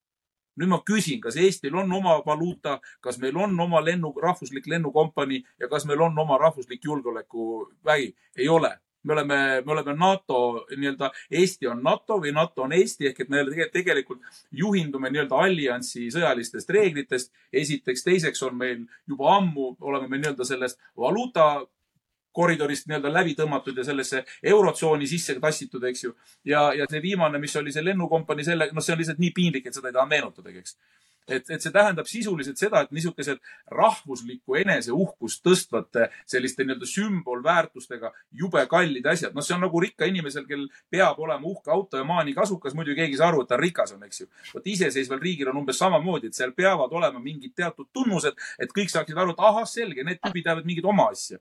nüüd ma küsin, kas Eestil on oma valuuta, kas meil on oma lennu, rahvuslik lennukompanii ja kas meil on oma rahvuslik julgeolekuvägi? ei ole me oleme, me oleme NATO nii-öelda, Eesti on NATO või NATO on Eesti ehk et me tegelikult juhindume nii-öelda alliansi sõjalistest reeglitest. esiteks, teiseks on meil juba ammu, oleme me nii-öelda sellest valuuta koridorist nii-öelda läbi tõmmatud ja sellesse eurotsooni sisse tassitud, eks ju. ja, ja see viimane, mis oli see lennukompanii, selle, noh, see on lihtsalt nii piinlik, et seda ei taha meenutadagi, eks et, et see tähendab sisuliselt seda, et niisugused rahvuslikku eneseuhkust tõstvate selliste nii-öelda sümbolväärtustega jube kallid asjad. noh, see on nagu rikka inimesel, kel peab olema uhke auto ja maani kasukas, muidu keegi ei saa aru, et ta rikas on, eks ju. vot iseseisval riigil on umbes samamoodi, et seal peavad olema mingid teatud tunnused, et kõik saaksid aru, et ahah, selge, need tüübid teavad mingit oma asja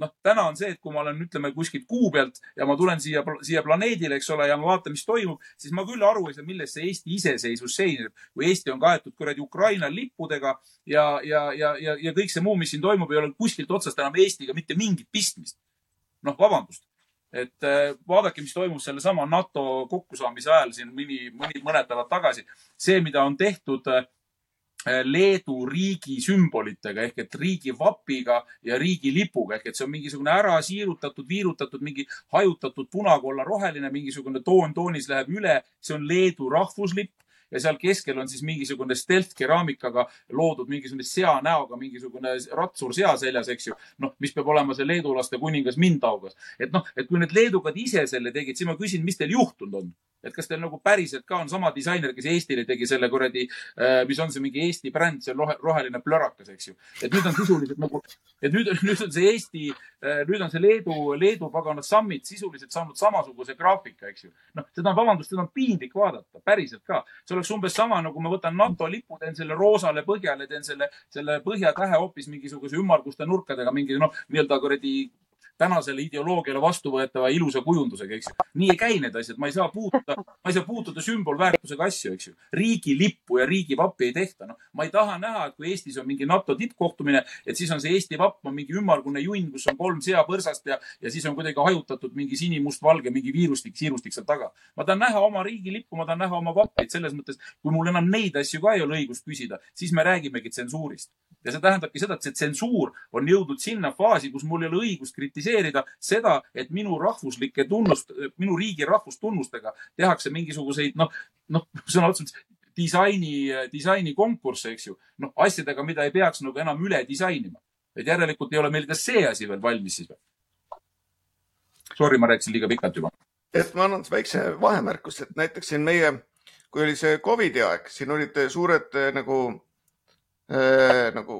noh, täna on see, et kui ma olen, ütleme kuskilt kuu pealt ja ma tulen siia, siia planeedile, eks ole, ja ma vaatan, mis toimub, siis ma küll aru ei saa, milles see Eesti iseseisvus seisneb. kui Eesti on kaetud kuradi Ukraina lippudega ja, ja, ja, ja, ja kõik see muu, mis siin toimub, ei ole kuskilt otsast enam Eestiga mitte mingit pistmist. noh, vabandust et äh, vaadake, mis toimus sellesama NATO kokkusaamise ajal siin mõni, mõni, mõned päevad tagasi. see, mida on tehtud äh, Leedu riigi sümbolitega ehk et riigi vapiga ja riigi lipuga ehk et see on mingisugune ära siirutatud, viirutatud, mingi hajutatud punakolla roheline, mingisugune toon toonis läheb üle, see on Leedu rahvuslipp ja seal keskel on siis mingisugune stealth keraamikaga loodud mingisugune sea näoga mingisugune ratsur sea seljas, eks ju. noh, mis peab olema see leedulaste kuningas Mindaugas. et noh, et kui need leedukad ise selle tegid, siis ma küsin, mis teil juhtunud on? et kas teil nagu päriselt ka on sama disainer, kes Eestile tegi selle kuradi, äh, mis on see mingi Eesti bränd, see roheline plörakas, eks ju. et nüüd on sisuliselt nagu, et nüüd, (laughs) nüüd on see Eesti, äh, nüüd on see Leedu, Leedu pagana summit sisuliselt saanud samasuguse graafika, eks ju. noh, seda on, vabandust, seda on piinlik vaadata, päriselt ka. see oleks umbes sama, nagu ma võtan NATO lipu, teen selle roosale põhjale, teen selle, selle põhjatähe hoopis mingisuguse ümmarguste nurkadega, mingi noh, nii-öelda kuradi tänasele ideoloogiale vastuvõetava ilusa kujundusega, eks ju. nii ei käi need asjad, ma ei saa puutuda, ma ei saa puutuda sümbolväärtusega asju, eks ju. riigilippu ja riigivappi ei tehta, noh. ma ei taha näha, et kui Eestis on mingi NATO tippkohtumine, et siis on see Eesti vapp on mingi ümmargune junn, kus on kolm seapõrsast ja, ja siis on kuidagi hajutatud mingi sinimustvalge, mingi viirustik, siirustik seal taga. ma tahan näha oma riigilippu, ma tahan näha oma vappeid selles mõttes, kui mul enam neid asju ka ei ole õigust küsida, siis me räägimegi tsensuurist ja see tähendabki seda, et see tsensuur on jõudnud sinna faasi, kus mul ei ole õigust kritiseerida seda, et minu rahvuslike tunnust, minu riigi rahvustunnustega tehakse mingisuguseid noh, noh sõna otseses disaini, disainikonkursse, eks ju. noh, asjadega, mida ei peaks nagu enam üle disainima. et järelikult ei ole meil ka see asi veel valmis siis või? Sorry, ma rääkisin liiga pikalt juba. et ma annan väikse vahemärkuse, et näiteks siin meie, kui oli see Covidi aeg, siin olid suured nagu Äh, nagu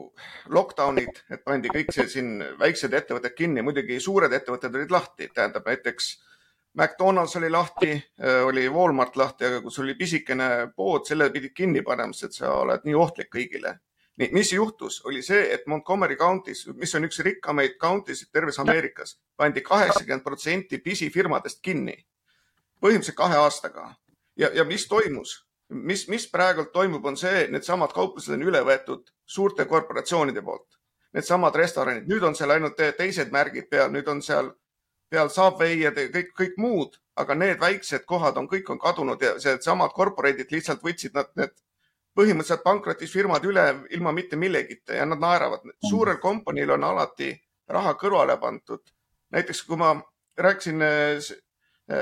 lockdown'id, et pandi kõik see siin väiksed ettevõtted kinni, muidugi suured ettevõtted olid lahti, tähendab näiteks McDonalds oli lahti, äh, oli Walmart lahti, aga kui sul oli pisikene pood, selle pidid kinni panema, sest sa oled nii ohtlik kõigile. nii, mis juhtus, oli see, et Montgomery County's, mis on üks rikkamaid county sid terves Ameerikas, pandi kaheksakümmend protsenti pisifirmadest kinni. põhimõtteliselt kahe aastaga ja, ja mis toimus? Mis, mis praegult toimub, on see, needsamad kauplused on üle võetud suurte korporatsioonide poolt. Needsamad restoranid, nüüd on seal ainult teised märgid peal, nüüd on seal peal Subway ja kõik, kõik muud, aga need väiksed kohad on, kõik on kadunud ja sealsamad korporaadid lihtsalt võtsid nad need põhimõtteliselt pankrotis firmad üle ilma mitte millegita ja nad naeravad. suurel kompaniil on alati raha kõrvale pandud. näiteks kui ma rääkisin eh,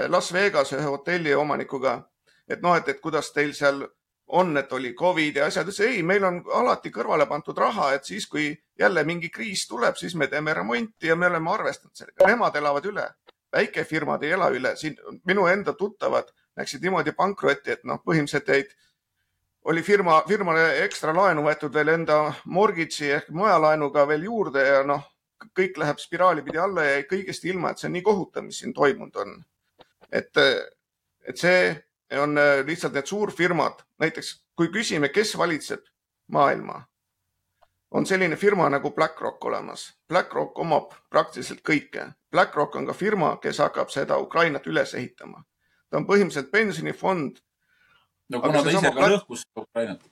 Las Vegas ühe hotelli omanikuga et noh, et, et kuidas teil seal on, et oli Covid ja asjad, ütles ei, meil on alati kõrvale pandud raha, et siis, kui jälle mingi kriis tuleb, siis me teeme remonti ja me oleme arvestanud sellega. Nemad elavad üle, väikefirmad ei ela üle. siin minu enda tuttavad läksid niimoodi pankrotti, et noh, põhimõtteliselt jäid, oli firma, firmale ekstra laenu võetud veel enda mortgage'i ehk majalaenuga veel juurde ja noh, kõik läheb spiraali pidi alla ja kõigest ilma, et see on nii kohutav, mis siin toimunud on. et, et see on äh, lihtsalt need suurfirmad, näiteks kui küsime, kes valitseb maailma, on selline firma nagu BlackRock olemas. BlackRock omab praktiliselt kõike. BlackRock on ka firma, kes hakkab seda Ukrainat üles ehitama. ta on põhimõtteliselt pensionifond. no kuna ta ise ka Black... lõhkus Ukrainat.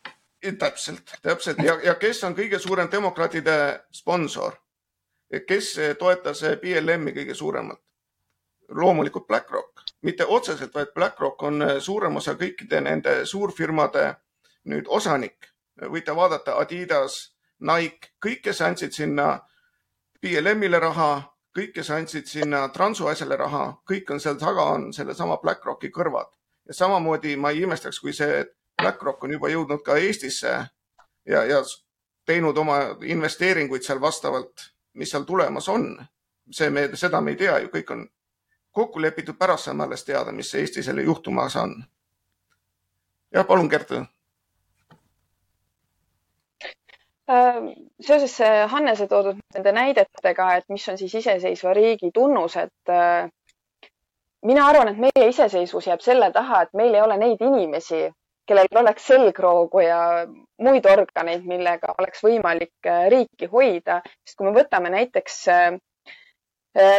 täpselt, täpselt ja, ja kes on kõige suurem demokraatide sponsor? kes toetas BLM-i kõige suuremalt? loomulikult BlackRock, mitte otseselt, vaid BlackRock on äh, suurem osa kõikide nende suurfirmade nüüd osanik. võite vaadata Adidas, Nike, kõik, kes andsid sinna BLM-ile raha, kõik, kes andsid sinna transu asjale raha, kõik on seal taga, on sellesama BlackRocki kõrvad. ja samamoodi ma ei imestaks, kui see BlackRock on juba jõudnud ka Eestisse ja, ja teinud oma investeeringuid seal vastavalt, mis seal tulemas on. see me, seda me ei tea ju, kõik on kokku lepitud, pärast saame alles teada, mis Eestis selle juhtumas on. jah, palun, Kertu. Ähm, seoses Hannese toodud nende näidetega, et mis on siis iseseisva riigi tunnused. Äh, mina arvan, et meie iseseisvus jääb selle taha, et meil ei ole neid inimesi, kellel oleks selgroogu ja muid organeid, millega oleks võimalik äh, riiki hoida, sest kui me võtame näiteks äh, Äh,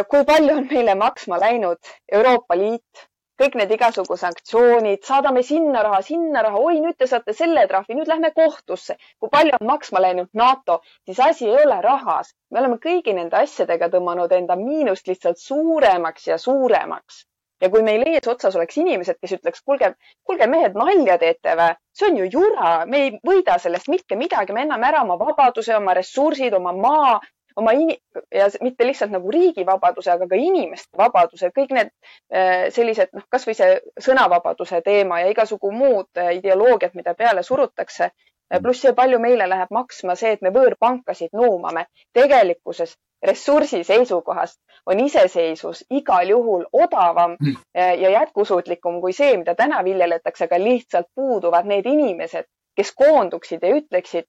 kui palju on meile maksma läinud Euroopa Liit, kõik need igasugu sanktsioonid, saadame sinna raha, sinna raha, oi, nüüd te saate selle trahvi, nüüd lähme kohtusse. kui palju on maksma läinud NATO, siis asi ei ole rahas. me oleme kõigi nende asjadega tõmmanud enda miinust lihtsalt suuremaks ja suuremaks. ja kui meil ees otsas oleks inimesed, kes ütleks, kuulge, kuulge mehed, nalja teete või? see on ju jura, me ei võida sellest mitte midagi, me anname ära oma vabaduse, oma ressursid, oma maa, oma in- ja mitte lihtsalt nagu riigi vabaduse, aga ka inimeste vabaduse, kõik need äh, sellised, noh, kasvõi see sõnavabaduse teema ja igasugu muud äh, ideoloogiad, mida peale surutakse. Äh, pluss see, palju meile läheb maksma see, et me võõrpankasid nuumame. tegelikkuses ressursi seisukohast on iseseisvus igal juhul odavam ja jätkusuutlikum kui see, mida täna viljeletakse, aga lihtsalt puuduvad need inimesed, kes koonduksid ja ütleksid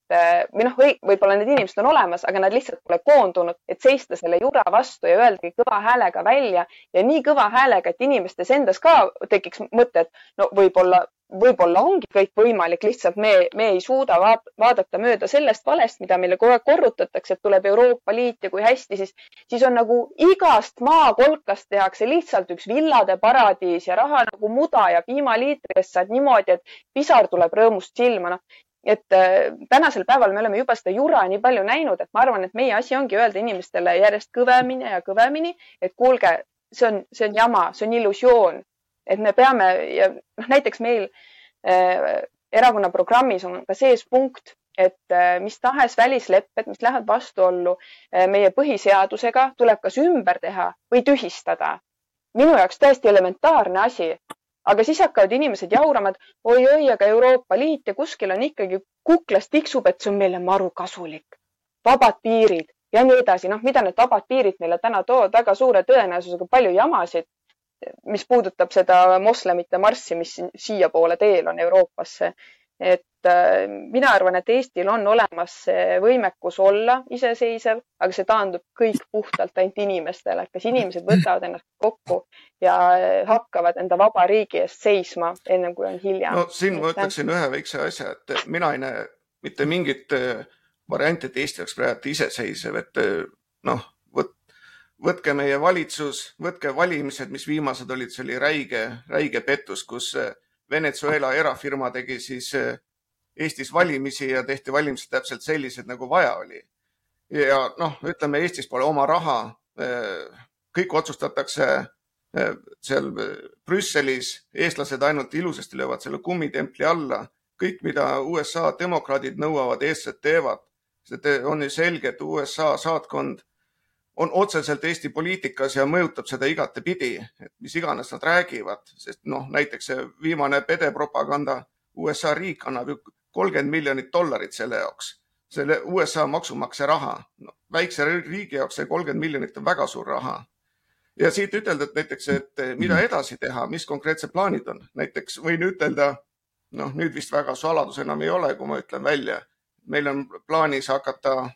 või noh, võib-olla need inimesed on olemas, aga nad lihtsalt pole koondunud, et seista selle jura vastu ja öeldagi kõva häälega välja. Ja nii kõva häälega, et inimestes endas ka tekiks mõte, et no võib-olla võib-olla ongi kõik võimalik, lihtsalt me, me ei suuda vaadata mööda sellest valest, mida meile kogu aeg korrutatakse, et tuleb Euroopa Liit ja kui hästi, siis, siis on nagu igast maakolkast tehakse lihtsalt üks villade paradiis ja raha nagu muda ja piimaliitri eest saad niimoodi, et pisar tuleb rõõmust silma, noh. Et äh, tänasel päeval me oleme juba seda jura nii palju näinud, et ma arvan, et meie asi ongi öelda inimestele järjest kõvemini ja kõvemini, et kuulge, see on, see on jama, see on illusioon, et me peame ja noh, näiteks meil äh, erakonna programmis on ka sees punkt, et äh, mis tahes välislepped, mis lähevad vastuollu äh, meie põhiseadusega, tuleb kas ümber teha või tühistada. minu jaoks täiesti elementaarne asi, aga siis hakkavad inimesed jaurama, et oi-oi, aga Euroopa Liit ja kuskil on ikkagi kuklas tiksub, et see on meile maru kasulik. vabad piirid ja nii edasi, noh, mida need vabad piirid meile täna toovad, väga suure tõenäosusega palju jamasid mis puudutab seda moslemite marssi, mis siiapoole teel on Euroopasse. et äh, mina arvan, et Eestil on olemas see võimekus olla iseseisev, aga see taandub kõik puhtalt ainult inimestele, et kas inimesed võtavad ennast kokku ja hakkavad enda vaba riigi eest seisma, ennem kui on hilja. no siin ma ütleksin ühe väikse asja, et mina ei näe mitte mingit äh, varianti, et Eesti oleks praegu iseseisev, et äh, noh võtke meie valitsus, võtke valimised, mis viimased olid, see oli räige, räige pettus, kus eh, Venezuela erafirma tegi siis eh, Eestis valimisi ja tehti valimised täpselt sellised, nagu vaja oli. ja noh, ütleme Eestis pole oma raha. Eh, kõik otsustatakse seal Brüsselis, eestlased ainult ilusasti löövad selle kummitempli alla. kõik, mida USA demokraadid nõuavad, eestlased teevad. see on ju selge, et USA saatkond on otseselt Eesti poliitikas ja mõjutab seda igatepidi, et mis iganes nad räägivad, sest noh, näiteks see viimane pedepropaganda, USA riik annab ju kolmkümmend miljonit dollarit selle jaoks, selle USA maksumaksja raha no,. väikse riigi jaoks see kolmkümmend miljonit on väga suur raha. ja siit ütelda, et näiteks, et mida mhm. edasi teha, mis konkreetsed plaanid on, näiteks võin ütelda, noh, nüüd vist väga saladus enam ei ole, kui ma ütlen välja, meil on plaanis hakata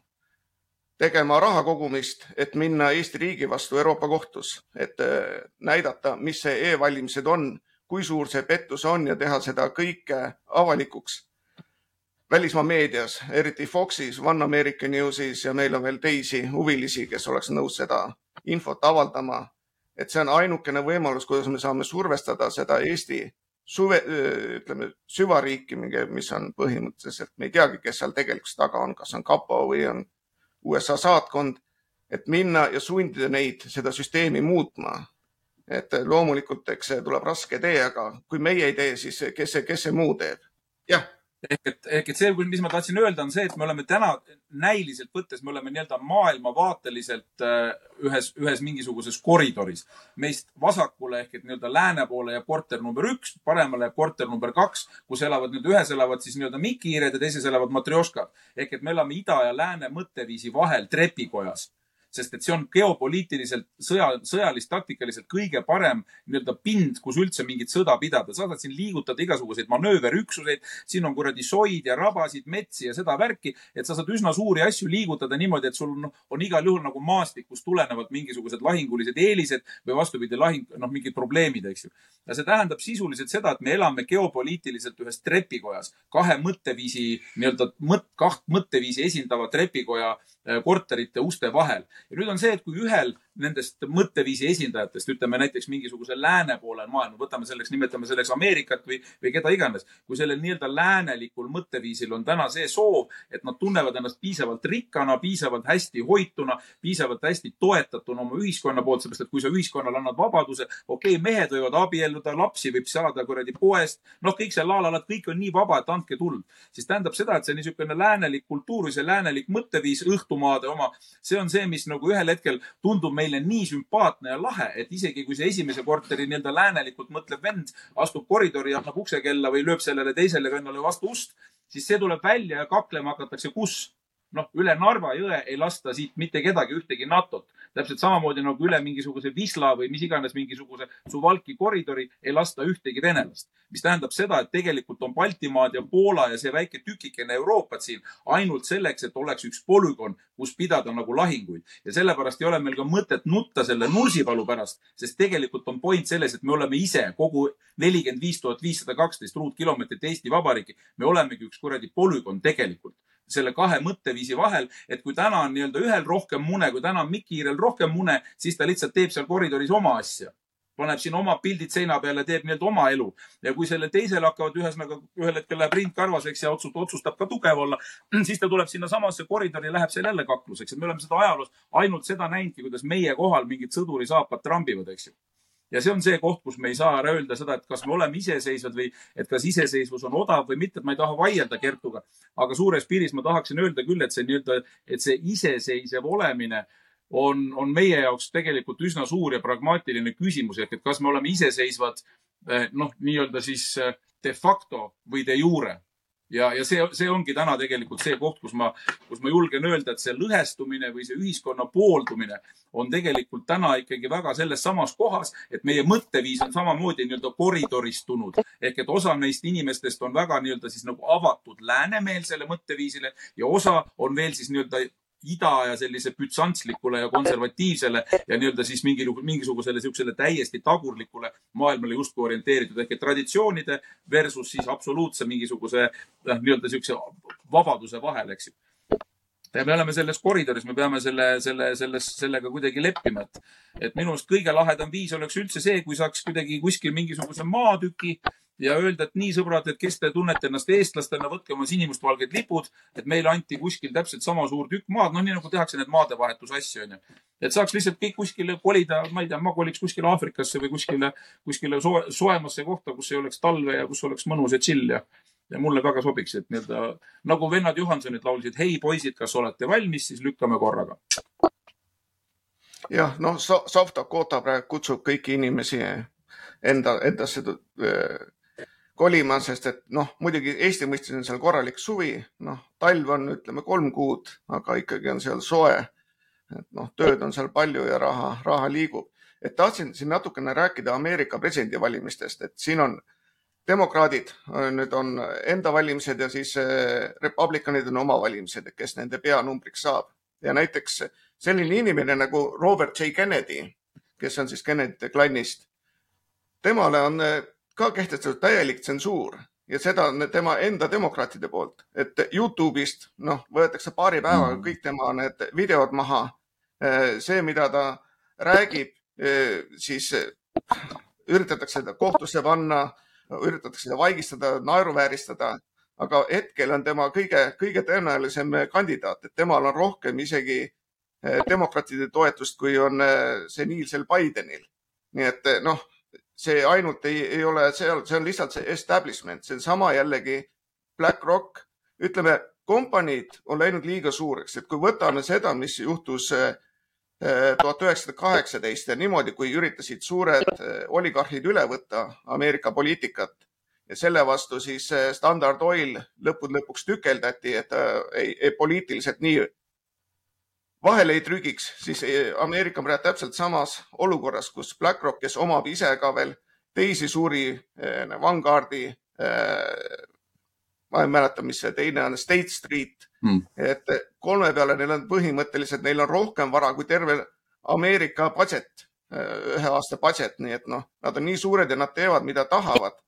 tegema raha kogumist, et minna Eesti riigi vastu Euroopa kohtus, et äh, näidata, mis see e-valimised on, kui suur see pettus on ja teha seda kõike avalikuks välismaa meedias, eriti Foxis, One American Newsis ja meil on veel teisi huvilisi, kes oleks nõus seda infot avaldama. et see on ainukene võimalus, kuidas me saame survestada seda Eesti suve, ütleme süvariiki, mis on põhimõtteliselt, me ei teagi, kes seal tegelikult taga on, kas on kapo või on USA saatkond, et minna ja sundida neid seda süsteemi muutma. et loomulikult, eks see tuleb raske tee, aga kui meie ei tee, siis kes see, kes see muu teeb? jah ehk et, ehk et see, mis ma tahtsin öelda, on see, et me oleme täna näiliselt võttes, me oleme nii-öelda maailmavaateliselt äh, ühes, ühes mingisuguses koridoris. meist vasakule ehk et nii-öelda lääne poole jääb korter number üks, paremale jääb korter number kaks, kus elavad nüüd ühes elavad siis nii-öelda mikihiired ja teises elavad matrjoškad. ehk et me elame ida ja lääne mõtteviisi vahel trepikojas sest et see on geopoliitiliselt sõja, sõjalis-taktikaliselt kõige parem nii-öelda pind, kus üldse mingit sõda pidada. sa saad siin liigutada igasuguseid manööverüksuseid, siin on kuradi soid ja rabasid, metsi ja seda värki, et sa saad üsna suuri asju liigutada niimoodi, et sul on, on igal juhul nagu maastikust tulenevalt mingisugused lahingulised eelised või vastupidi, lahing, noh, mingid probleemid, eks ju. ja see tähendab sisuliselt seda, et me elame geopoliitiliselt ühes trepikojas, kahe mõtteviisi nii-öelda mõt-, kaht mõtteviisi esindava trepikoja korterite uste vahel. ja nüüd on see, et kui ühel nendest mõtteviisi esindajatest, ütleme näiteks mingisuguse lääne poolel maailma, võtame selleks, nimetame selleks Ameerikat või, või keda iganes. kui sellel nii-öelda läänelikul mõtteviisil on täna see soov, et nad tunnevad ennast piisavalt rikkana, piisavalt hästi hoituna, piisavalt hästi toetatuna oma ühiskonna poolt, seepärast et kui sa ühiskonnale annad vabaduse, okei okay,, mehed võivad abielluda, lapsi võib saada kuradi poest, noh, kõik see la-la-la, kõik on nii vaba, et andke tuld. siis tähendab seda, et see niisugune läänelik kultuur või see läänelik mõtteviis, õhtumaade oma, see on see, mis nagu ühel hetkel tundub meile nii sümpaatne ja lahe, et isegi kui see esimese korteri nii-öelda läänelikult mõtlev vend astub koridori annab uksekella või lööb sellele teisele vennale vastu ust, siis see tuleb välja ja kaklema hakatakse, kus noh, üle Narva jõe ei lasta siit mitte kedagi ühtegi NATO-t. täpselt samamoodi nagu üle mingisuguse Wisla või mis iganes mingisuguse Suvalki koridori ei lasta ühtegi venelast. mis tähendab seda, et tegelikult on Baltimaad ja Poola ja see väike tükikene Euroopat siin ainult selleks, et oleks üks polügoon, kus pidada nagu lahinguid. ja sellepärast ei ole meil ka mõtet nutta selle Nursipalu pärast, sest tegelikult on point selles, et me oleme ise kogu nelikümmend viis tuhat viissada kaksteist ruutkilomeetrit Eesti Vabariiki, me olemegi üks kuradi polügoon tegelikult selle kahe mõtteviisi vahel, et kui täna on nii-öelda ühel rohkem mune, kui täna on Mikk-Iirel rohkem mune, siis ta lihtsalt teeb seal koridoris oma asja. Paneb siin oma pildid seina peale, teeb nii-öelda oma elu. Ja kui sellel teisel hakkavad ühesõnaga ühel hetkel läheb rind karvaseks ja otsustab, otsustab ka tugev olla, (clears throat) siis ta tuleb sinnasamasse koridori ja läheb seal jälle kakluseks, et me oleme seda ajaloos ainult seda näinudki, kuidas meie kohal mingid sõdurisaapad trambivad, eks ju ja see on see koht, kus me ei saa ära öelda seda, et kas me oleme iseseisvad või et kas iseseisvus on odav või mitte, ma ei taha vaielda Kertuga. aga suures piiris ma tahaksin öelda küll, et see nii-öelda, et see iseseisev olemine on, on meie jaoks tegelikult üsna suur ja pragmaatiline küsimus ehk et kas me oleme iseseisvad eh, noh, nii-öelda siis eh, de facto või de jure ja, ja see, see ongi täna tegelikult see koht, kus ma, kus ma julgen öelda, et see lõhestumine või see ühiskonna pooldumine on tegelikult täna ikkagi väga selles samas kohas, et meie mõtteviis on samamoodi nii-öelda koridoristunud. ehk et osa neist inimestest on väga nii-öelda siis nagu avatud läänemeelsele mõtteviisile ja osa on veel siis nii-öelda ida ja sellise bütsantslikule ja konservatiivsele ja nii-öelda siis mingi, mingisugusele niisugusele täiesti tagurlikule maailmale justkui orienteeritud. Ehk et traditsioonide versus siis absoluutse mingisuguse noh, nii-öelda niisuguse vabaduse vahel, eks ju ja me oleme selles koridoris, me peame selle, selle, selles, sellega kuidagi leppima, et, et minu arust kõige lahedam viis oleks üldse see, kui saaks kuidagi kuskil mingisuguse maatüki ja öelda, et nii, sõbrad, et kes te tunnete ennast eestlastena, võtke oma sinimustvalged lipud, et meile anti kuskil täpselt sama suur tükk maad, noh, nii nagu tehakse need maadevahetusasju, onju. et saaks lihtsalt kõik kuskile kolida, ma ei tea, ma koliks kuskile Aafrikasse või kuskile, kuskile soe, soemasse kohta, kus ei oleks talve ja kus oleks mõnus ja chill ja mulle väga sobiks, et nii-öelda nagu vennad Johansonid laulsid, hei poisid, kas olete valmis, siis lükkame korraga jah, noh, South Dakota praegu kutsub kõiki inimesi enda, endasse kolima, sest et noh, muidugi Eesti mõistes on seal korralik suvi, noh, talv on, ütleme kolm kuud, aga ikkagi on seal soe. et noh, tööd on seal palju ja raha, raha liigub. et tahtsin siin natukene rääkida Ameerika presidendivalimistest, et siin on demokraadid, nüüd on enda valimised ja siis eh, republikanid on oma valimised, kes nende peanumbriks saab ja näiteks selline inimene nagu Robert J Kennedy, kes on siis Kennedy'te klannist. temale on eh, ka kehtestatud täielik tsensuur ja seda on tema enda demokraatide poolt, et Youtube'ist noh, võetakse paari päevaga mm. kõik tema need videod maha. See, mida ta räägib, siis üritatakse teda kohtusse panna, üritatakse teda vaigistada, naeruvääristada, aga hetkel on tema kõige, kõige tõenäolisem kandidaat, et temal on rohkem isegi demokraatide toetust, kui on seniilsel Bidenil. nii et noh see ainult ei, ei ole seal, see on lihtsalt see establishment, see on sama jällegi BlackRock, ütleme, kompaniid on läinud liiga suureks, et kui võtame seda, mis juhtus eh, tuhat üheksasada kaheksateist ja niimoodi, kui üritasid suured eh, oligarhid üle võtta Ameerika poliitikat ja selle vastu siis eh, Standard Oil lõppude lõpuks tükeldati, et ei, ei poliitiliselt nii vahele ei trügiks, siis Ameerika on praegu täpselt samas olukorras, kus BlackRock, kes omab ise ka veel teisi suuri Vanguardi ma ei mäleta, mis see teine on, State Street. Hmm., et kolme peale neil on põhimõtteliselt, neil on rohkem vara kui terve Ameerika budget, eh, ühe aasta budget, nii et noh, nad on nii suured ja nad teevad, mida tahavad.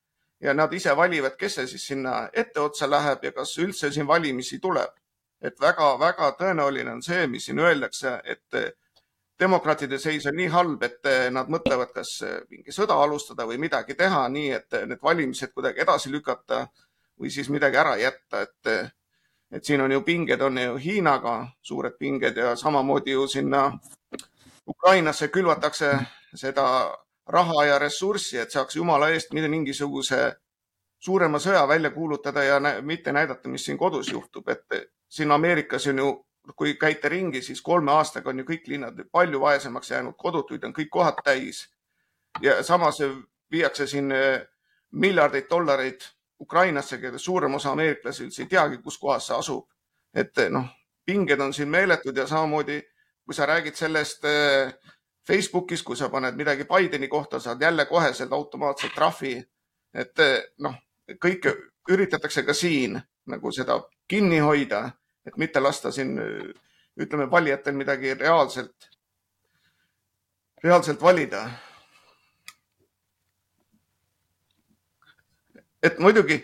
Ja nad ise valivad, kes see siis sinna etteotsa läheb ja kas üldse siin valimisi tuleb. Et väga-väga tõenäoline on see, mis siin öeldakse, et demokraatide seis on nii halb, et nad mõtlevad, kas mingi sõda alustada või midagi teha nii, et need valimised kuidagi edasi lükata või siis midagi ära jätta, et, et siin on ju pinged, on ju Hiinaga suured pinged ja samamoodi ju sinna Ukrainasse külvatakse seda raha ja ressurssi, et saaks jumala eest mingisuguse suurema sõja välja kuulutada ja nä mitte näidata, mis siin kodus juhtub, et siin Ameerikas on ju, kui käite ringi, siis kolme aastaga on ju kõik linnad palju vaesemaks jäänud, kodutuid on kõik kohad täis. ja samas viiakse siin miljardeid dollareid Ukrainasse, keda suurem osa ameeriklasi üldse ei teagi, kus kohas see asub. et eh, noh, pinged on siin meeletud ja samamoodi, kui sa räägid sellest äh, Facebookis, kui sa paned midagi Bideni kohta, saad jälle koheselt automaatselt trahvi. et noh, kõike üritatakse ka siin nagu seda kinni hoida, et mitte lasta siin ütleme valijatel midagi reaalselt, reaalselt valida. Et muidugi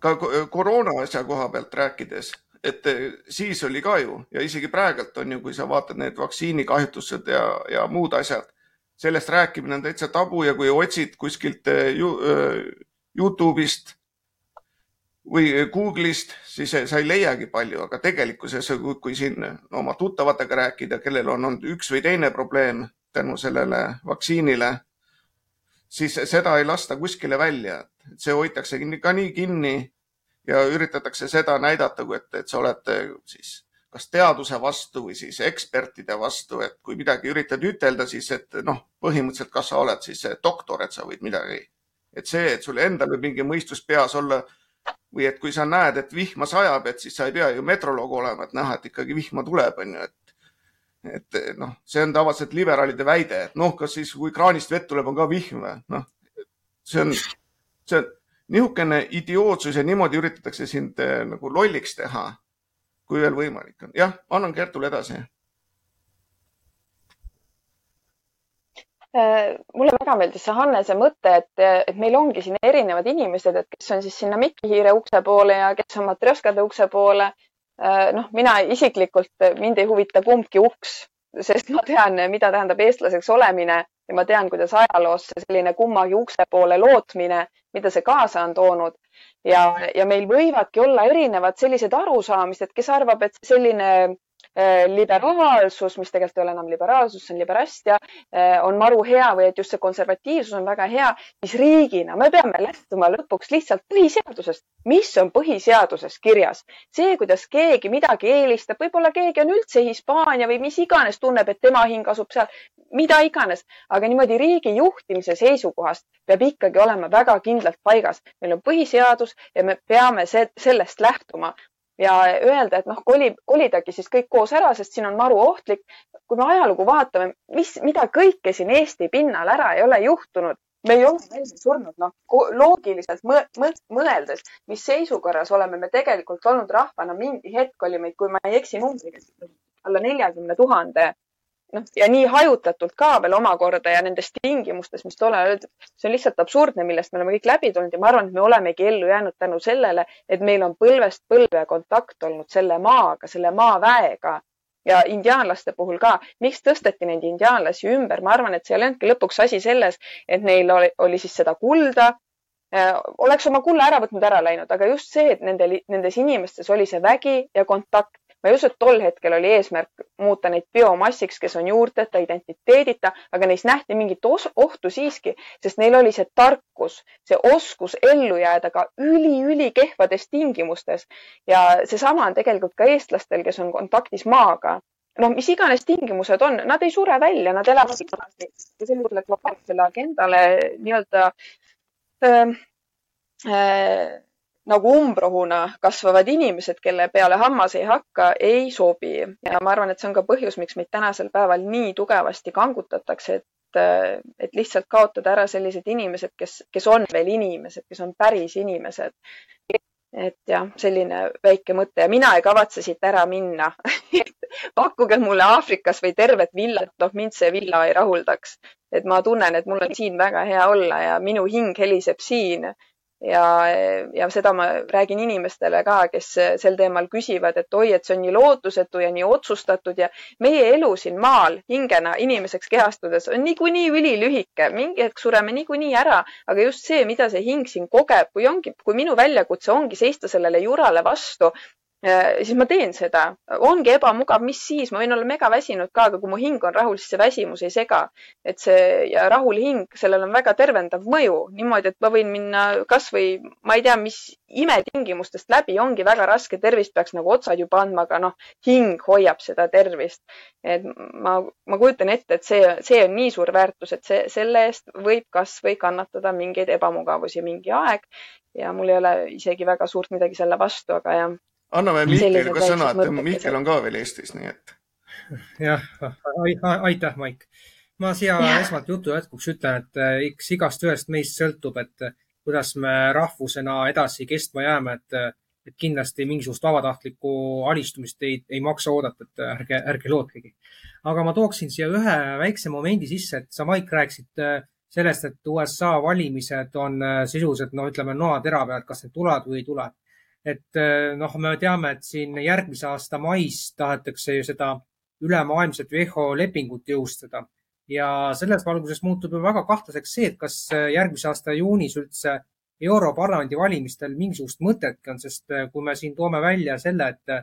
ka koroona asja koha pealt rääkides et eh, siis oli ka ju ja isegi praegult on ju, kui sa vaatad need vaktsiinikahjutused ja, ja muud asjad, sellest rääkimine on täitsa tabu ja kui otsid kuskilt eh, eh, Youtube'ist või Google'ist, siis sa ei leiagi palju, aga tegelikkuses, kui siin oma tuttavatega rääkida, kellel on olnud üks või teine probleem tänu sellele vaktsiinile, siis seda ei lasta kuskile välja. see hoitakse ka nii kinni ja üritatakse seda näidata, et, et sa oled eh, siis kas teaduse vastu või siis ekspertide vastu, et kui midagi üritad ütelda, siis et noh, põhimõtteliselt, kas sa oled siis doktor, et sa võid midagi, et see, et sul endal võib mingi mõistus peas olla või et kui sa näed, et vihma sajab, et siis sa ei pea ju metroloog olema, et näha, et ikkagi vihma tuleb, on ju, et et noh, see on tavaliselt liberaalide väide, et noh, kas siis, kui kraanist vett tuleb, on ka vihm või? noh, see on, see on nihukene idiootsus ja niimoodi üritatakse sind eh, nagu lolliks teha, kui veel võimalik on. jah, annan Kertule edasi. Äh, mulle väga meeldis see Hannese mõte, et, et meil ongi siin erinevad inimesed, et kes on siis sinna Mikihiire ukse poole ja kes on Matrjoskade ukse poole. Äh, noh, mina isiklikult, mind ei huvita kumbki uks, sest ma tean, mida tähendab eestlaseks olemine ja ma tean, kuidas ajaloos selline kummagi ukse poole lootmine, mida see kaasa on toonud. Ja, ja meil võivadki olla erinevad sellised arusaamised, kes arvab, et selline Äh, liberaalsus, mis tegelikult ei ole enam liberaalsus, see on liberastia, äh, on maru hea või et just see konservatiivsus on väga hea, siis riigina me peame lähtuma lõpuks lihtsalt põhiseadusest. mis on põhiseaduses kirjas? see, kuidas keegi midagi eelistab, võib-olla keegi on üldse Hispaania või mis iganes, tunneb, et tema hing asub seal, mida iganes, aga niimoodi riigi juhtimise seisukohast peab ikkagi olema väga kindlalt paigas. meil on põhiseadus ja me peame sellest lähtuma ja öelda, et noh, kolib, kolidagi siis kõik koos ära, sest siin on maru ohtlik. kui me ajalugu vaatame, mis, mida kõike siin Eesti pinnal ära ei ole juhtunud, me ei ole välja surnud, noh, loogiliselt mõ mõ mõeldes, mis seisukorras oleme me tegelikult olnud rahvana, mingi hetk oli meid, kui ma ei eksi numbriga, alla neljakümne tuhande noh, ja nii hajutatult ka veel omakorda ja nendes tingimustes, mis tollal öeldud, see on lihtsalt absurdne, millest me oleme kõik läbi tulnud ja ma arvan, et me olemegi ellu jäänud tänu sellele, et meil on põlvest põlve kontakt olnud selle maaga, selle maaväega ja indiaanlaste puhul ka. miks tõsteti neid indiaanlasi ümber? ma arvan, et see ei olnudki lõpuks asi selles, et neil oli, oli siis seda kulda äh, oleks oma kulla ära võtnud, ära läinud, aga just see, et nendel, nendes inimestes oli see vägi ja kontakt ma ei usu, et tol hetkel oli eesmärk muuta neid biomassiks, kes on juurteta, identiteedita, aga neis nähti mingit ohtu siiski, sest neil oli see tarkus, see oskus ellu jääda ka üli-ülikehvades tingimustes. ja seesama on tegelikult ka eestlastel, kes on kontaktis maaga. Noh, mis iganes tingimused on, nad ei sure välja, nad elavad edasi sellisele globaalsele agendale nii-öelda äh, äh, nagu umbrohuna kasvavad inimesed, kelle peale hammas ei hakka, ei sobi. ja ma arvan, et see on ka põhjus, miks meid tänasel päeval nii tugevasti kangutatakse, et, et lihtsalt kaotada ära sellised inimesed, kes, kes on veel inimesed, kes on päris inimesed. et jah, selline väike mõte ja mina ei kavatse siit ära minna (laughs) pakkuge mulle Aafrikas või tervet villat, noh, mind see villa ei rahuldaks. et ma tunnen, et mul on siin väga hea olla ja minu hing heliseb siin ja, ja seda ma räägin inimestele ka, kes sel teemal küsivad, et oi, et see on nii lootusetu ja nii otsustatud ja meie elu siin maal hingena inimeseks kehastudes on niikuinii ülilühike, mingi hetk sureme niikuinii ära, aga just see, mida see hing siin kogeb, kui ongi, kui minu väljakutse ongi seista sellele jurale vastu siis ma teen seda. ongi ebamugav, mis siis, ma võin olla megaväsinud ka, aga kui mu hing on rahul, siis see väsimus ei sega. et see ja rahul hing, sellel on väga tervendav mõju niimoodi, et ma võin minna kasvõi, ma ei tea, mis imetingimustest läbi, ongi väga raske, tervist peaks nagu otsad juba andma, aga noh, hing hoiab seda tervist. et ma, ma kujutan ette, et see, see on nii suur väärtus, et see, selle eest võib kasvõi kannatada mingeid ebamugavusi mingi aeg ja mul ei ole isegi väga suurt midagi selle vastu, aga jah anname Mihkelile ka sõna, et Mihkel on ka veel Eestis, nii et. jah, aitäh, Maik. ma siia ja. esmalt jutu jätkuks ütlen, et eh, eks igast ühest meist sõltub, et eh, kuidas me rahvusena edasi kestma jääme, et, eh, et kindlasti mingisugust vabatahtlikku alistumist ei, ei maksa oodata, et ärge, ärge lootkegi. aga ma tooksin siia ühe väikse momendi sisse, et sa, Maik, rääkisid sellest, et USA valimised on sisuliselt, no ütleme, noatera peal, kas need tulevad või ei tule et eh, noh, me teame, et siin järgmise aasta mais tahetakse ju seda ülemaailmset WHO lepingut jõustada. Ja selles valguses muutub ju väga kahtlaseks see, et kas eh, järgmise aasta juunis üldse Europarlamendi valimistel mingisugust mõtetki on, sest eh, kui me siin toome välja selle, et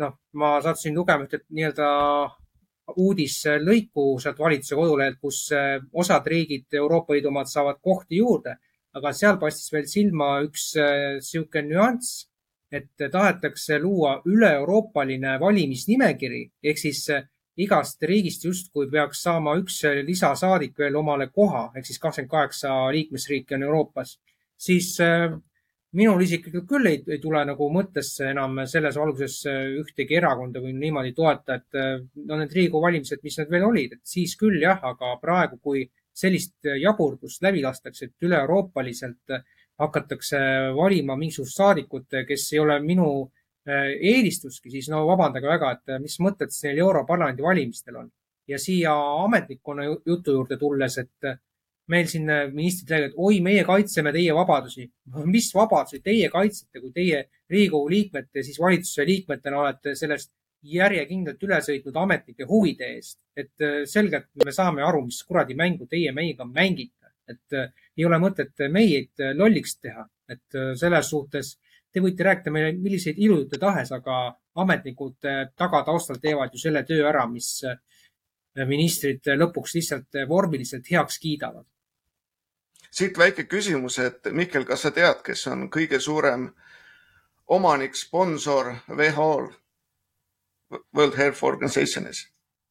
noh, ma sattusin lugema ühte nii-öelda uudislõiku sealt valitsuse kodulehelt, kus osad riigid, Euroopa Liidu omad saavad kohti juurde aga seal paistis veel silma üks niisugune äh, nüanss, et tahetakse luua üle-euroopaline valimisnimekiri. Ehk siis äh, igast riigist justkui peaks saama üks äh, lisasaadik veel omale koha. Ehk siis kakskümmend kaheksa liikmesriiki on Euroopas, siis minul isiklikult küll ei, ei tule nagu mõttesse enam selles valguses ühtegi erakonda või niimoodi toeta, et no need Riigikogu valimised, mis need veel olid, et siis küll jah, aga praegu, kui sellist jaburdust läbi lastakse, et üle-euroopaliselt hakatakse valima mingisugust saadikut, kes ei ole minu äh, eelistuski, siis no vabandage väga, et mis mõtted neil Europarlamendi valimistel on. ja siia ametnikkonna jutu juurde tulles, et meil siin ministrid räägivad, oi, meie kaitseme teie vabadusi. (laughs) mis vabadusi teie kaitsete, kui teie Riigikogu liikmete, siis valitsuse liikmetena olete sellest järjekindlalt üle sõitnud ametnike huvide eest. et äh, selgelt me saame aru, mis kuradi mängu teie meiega mängite, et äh, ei ole mõtet meid äh, lolliks teha, et selles suhtes te võite rääkida meile milliseid ilujutte tahes, aga ametnikud tagataustal teevad ju selle töö ära, mis ministrid lõpuks lihtsalt vormiliselt heaks kiidavad. siit väike küsimus, et Mihkel, kas sa tead, kes on kõige suurem omanik, sponsor WHO-l? World Health Organizationis.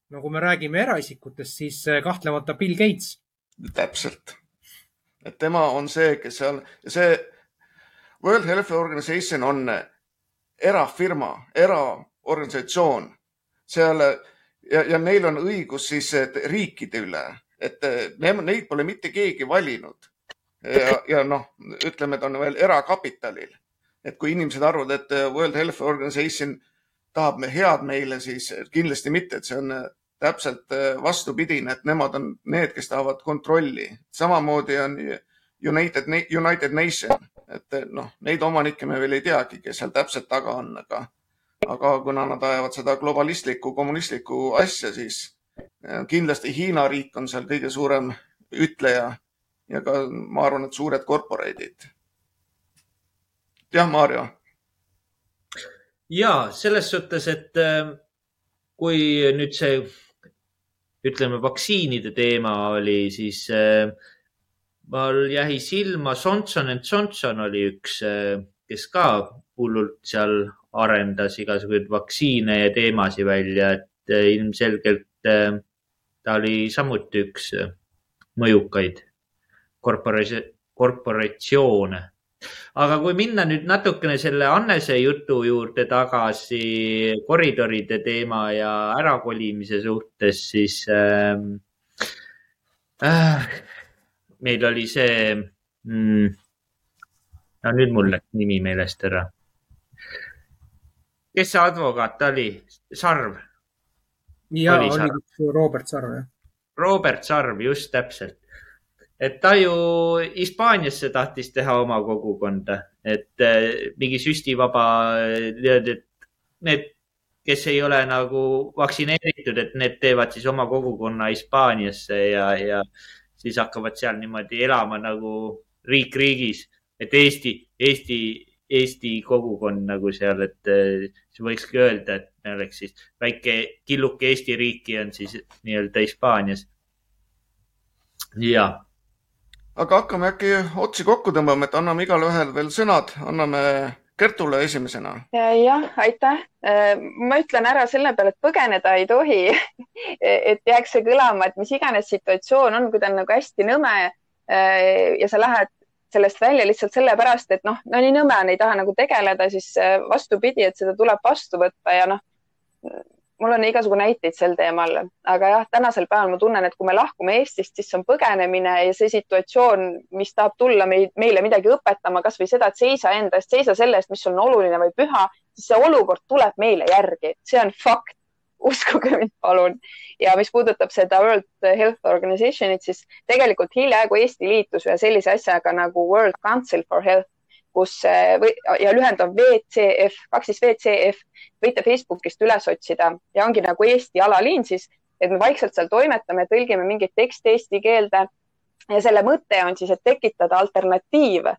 no kui me räägime eraisikutest, siis eh, kahtlemata Bill Gates. täpselt, et tema on see, kes seal, see World Health Organization on erafirma, eraorganisatsioon seal ja, ja neil on õigus siis riikide üle, et ne, neid pole mitte keegi valinud. ja, ja noh, ütleme, ta on veel erakapitalil, et kui inimesed arvavad, et World Health Organization tahab me head meile, siis kindlasti mitte, et see on äh, täpselt äh, vastupidine, et nemad on need, kes tahavad kontrolli. samamoodi on United, United Nation, et äh, noh, neid omanikke me veel ei teagi, kes seal täpselt taga on, aga, aga kuna nad ajavad seda globalistlikku, kommunistlikku asja, siis kindlasti Hiina riik on seal kõige suurem ütleja ja ka ma arvan, et suured korporeidid. jah, Maarjo ja selles suhtes, et äh, kui nüüd see, ütleme, vaktsiinide teema oli, siis äh, mul jäi silma Johnson and Johnson oli üks, äh, kes ka hullult seal arendas igasuguseid vaktsiine ja teemasid välja, et ilmselgelt ta oli samuti üks mõjukaid korporatsioone aga kui minna nüüd natukene selle Annese jutu juurde tagasi koridoride teema ja ärakolimise suhtes, siis äh, äh, meil oli see mm,. no nüüd mul läks nimi meelest ära. kes see advokaat oli? Sarv? ja oli, oli. Robert Sarv, jah. Robert Sarv, just täpselt et ta ju Hispaaniasse tahtis teha oma kogukonda, et äh, mingi süstivaba, et need, kes ei ole nagu vaktsineeritud, et need teevad siis oma kogukonna Hispaaniasse ja, ja siis hakkavad seal niimoodi elama nagu riik riigis, et Eesti, Eesti Eesti kogukond nagu seal, et siis võikski öelda, et me oleks siis väike killuke Eesti riiki on siis nii-öelda Hispaanias. ja. Aga hakkame äkki otsi kokku tõmbama, et anname igale ühele veel sõnad, anname Kertule esimesena. jah, aitäh. Eh, ma ütlen ära selle peale, et põgeneda ei tohi (laughs) et jääks see kõlama, et mis iganes situatsioon on, kui ta on nagu hästi nõme eh, ja sa lähed sellest välja lihtsalt sellepärast, et noh, no nii nõme on, ei taha nagu tegeleda, siis äh, vastupidi, et seda tuleb vastu võtta ja noh, mul on igasugu näiteid sel teemal, aga jah, tänasel päeval ma tunnen, et kui me lahkume Eestist, siis see on põgenemine ja see situatsioon, mis tahab tulla meid, meile midagi õpetama, kasvõi seda, et seisa enda eest, seisa selle eest, mis on oluline või püha, siis see olukord tuleb meile järgi, see on fakt uskuge mind, palun. ja mis puudutab seda World Health Organization'it, siis tegelikult hiljaaegu Eesti liitus ühe sellise asjaga nagu World Council for Health, kus või, ja lühend on WCF, kaks siis WCF, võite Facebookist üles otsida ja ongi nagu Eesti alaliin siis, et me vaikselt seal toimetame, tõlgime mingeid tekste eesti keelde ja selle mõte on siis, et tekitada alternatiiv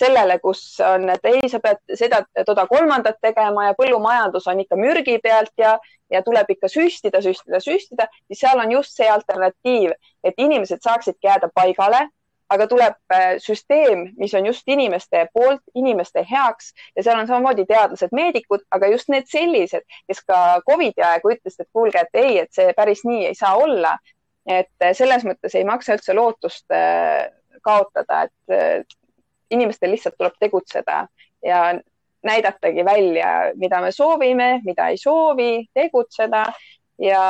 sellele, kus on, et ei, sa pead seda, toda kolmandat tegema ja põllumajandus on ikka mürgi pealt ja, ja tuleb ikka süstida, süstida, süstida, siis seal on just see alternatiiv, et inimesed saaksidki jääda paigale, aga tuleb äh, süsteem, mis on just inimeste poolt, inimeste heaks ja seal on samamoodi teadlased, meedikud, aga just need sellised, kes ka Covidi aegu ütlesid, et kuulge, et ei, et see päris nii ei saa olla. et äh, selles mõttes ei maksa üldse lootust äh, kaotada, et inimestel lihtsalt tuleb tegutseda ja näidatagi välja, mida me soovime, mida ei soovi, tegutseda ja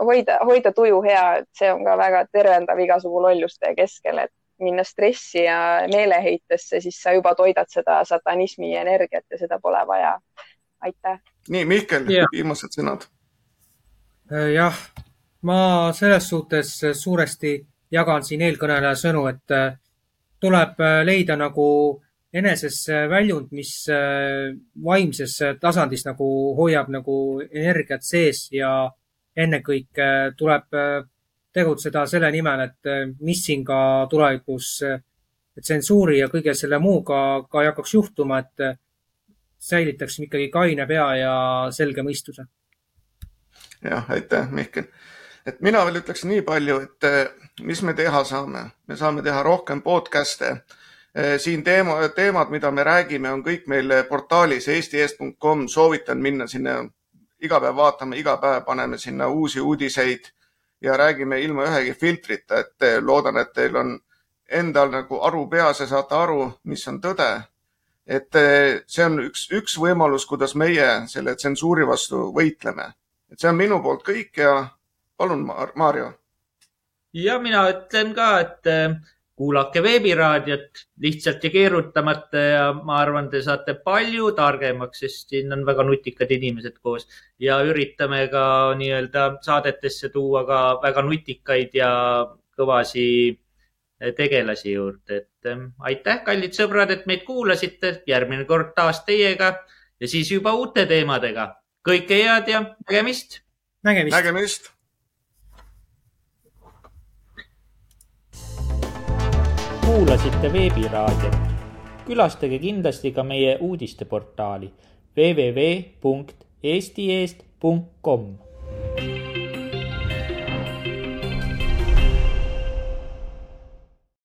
hoida, hoida tuju hea, et see on ka väga tervendav igasugu lolluste keskel, et minna stressi ja meeleheitesse, siis sa juba toidad seda satanismi energiat ja seda pole vaja. aitäh. nii, Mihkel, viimased sõnad. jah, ma selles suhtes suuresti jagan siin eelkõneleja sõnu, et tuleb äh, leida nagu eneses väljund, mis äh, vaimses tasandis nagu hoiab nagu energiat sees ja ennekõike tuleb äh, tegutseda selle nimel, et mis siin ka tulevikus tsensuuri ja kõige selle muuga ka ei hakkaks juhtuma, et säilitaksime ikkagi kaine pea ja selge mõistuse. jah, aitäh, Mihkel. et mina veel ütleksin nii palju, et mis me teha saame? me saame teha rohkem podcast'e. Eh, siin teema, teemad, mida me räägime, on kõik meil portaalis eesti.com, soovitan minna sinna iga päev vaatame, iga päev paneme sinna uusi uudiseid ja räägime ilma ühegi filtrita, et eh, loodan, et teil on endal nagu aru peas ja saate aru, mis on tõde. et eh, see on üks, üks võimalus, kuidas meie selle tsensuuri vastu võitleme. et see on minu poolt kõik ja palun, Maarjo ja mina ütlen ka, et kuulake veebiraadiot lihtsalt ja keerutamata ja ma arvan, te saate palju targemaks, sest siin on väga nutikad inimesed koos. Ja üritame ka nii-öelda saadetesse tuua ka väga nutikaid ja kõvasi äh, tegelasi juurde, et ähm, aitäh, kallid sõbrad, et meid kuulasite, järgmine kord taas teiega ja siis juba uute teemadega. kõike head ja nägemist. nägemist, nägemist kuulasite veebiraadiot. külastage kindlasti ka meie uudisteportaali www.eestieest.com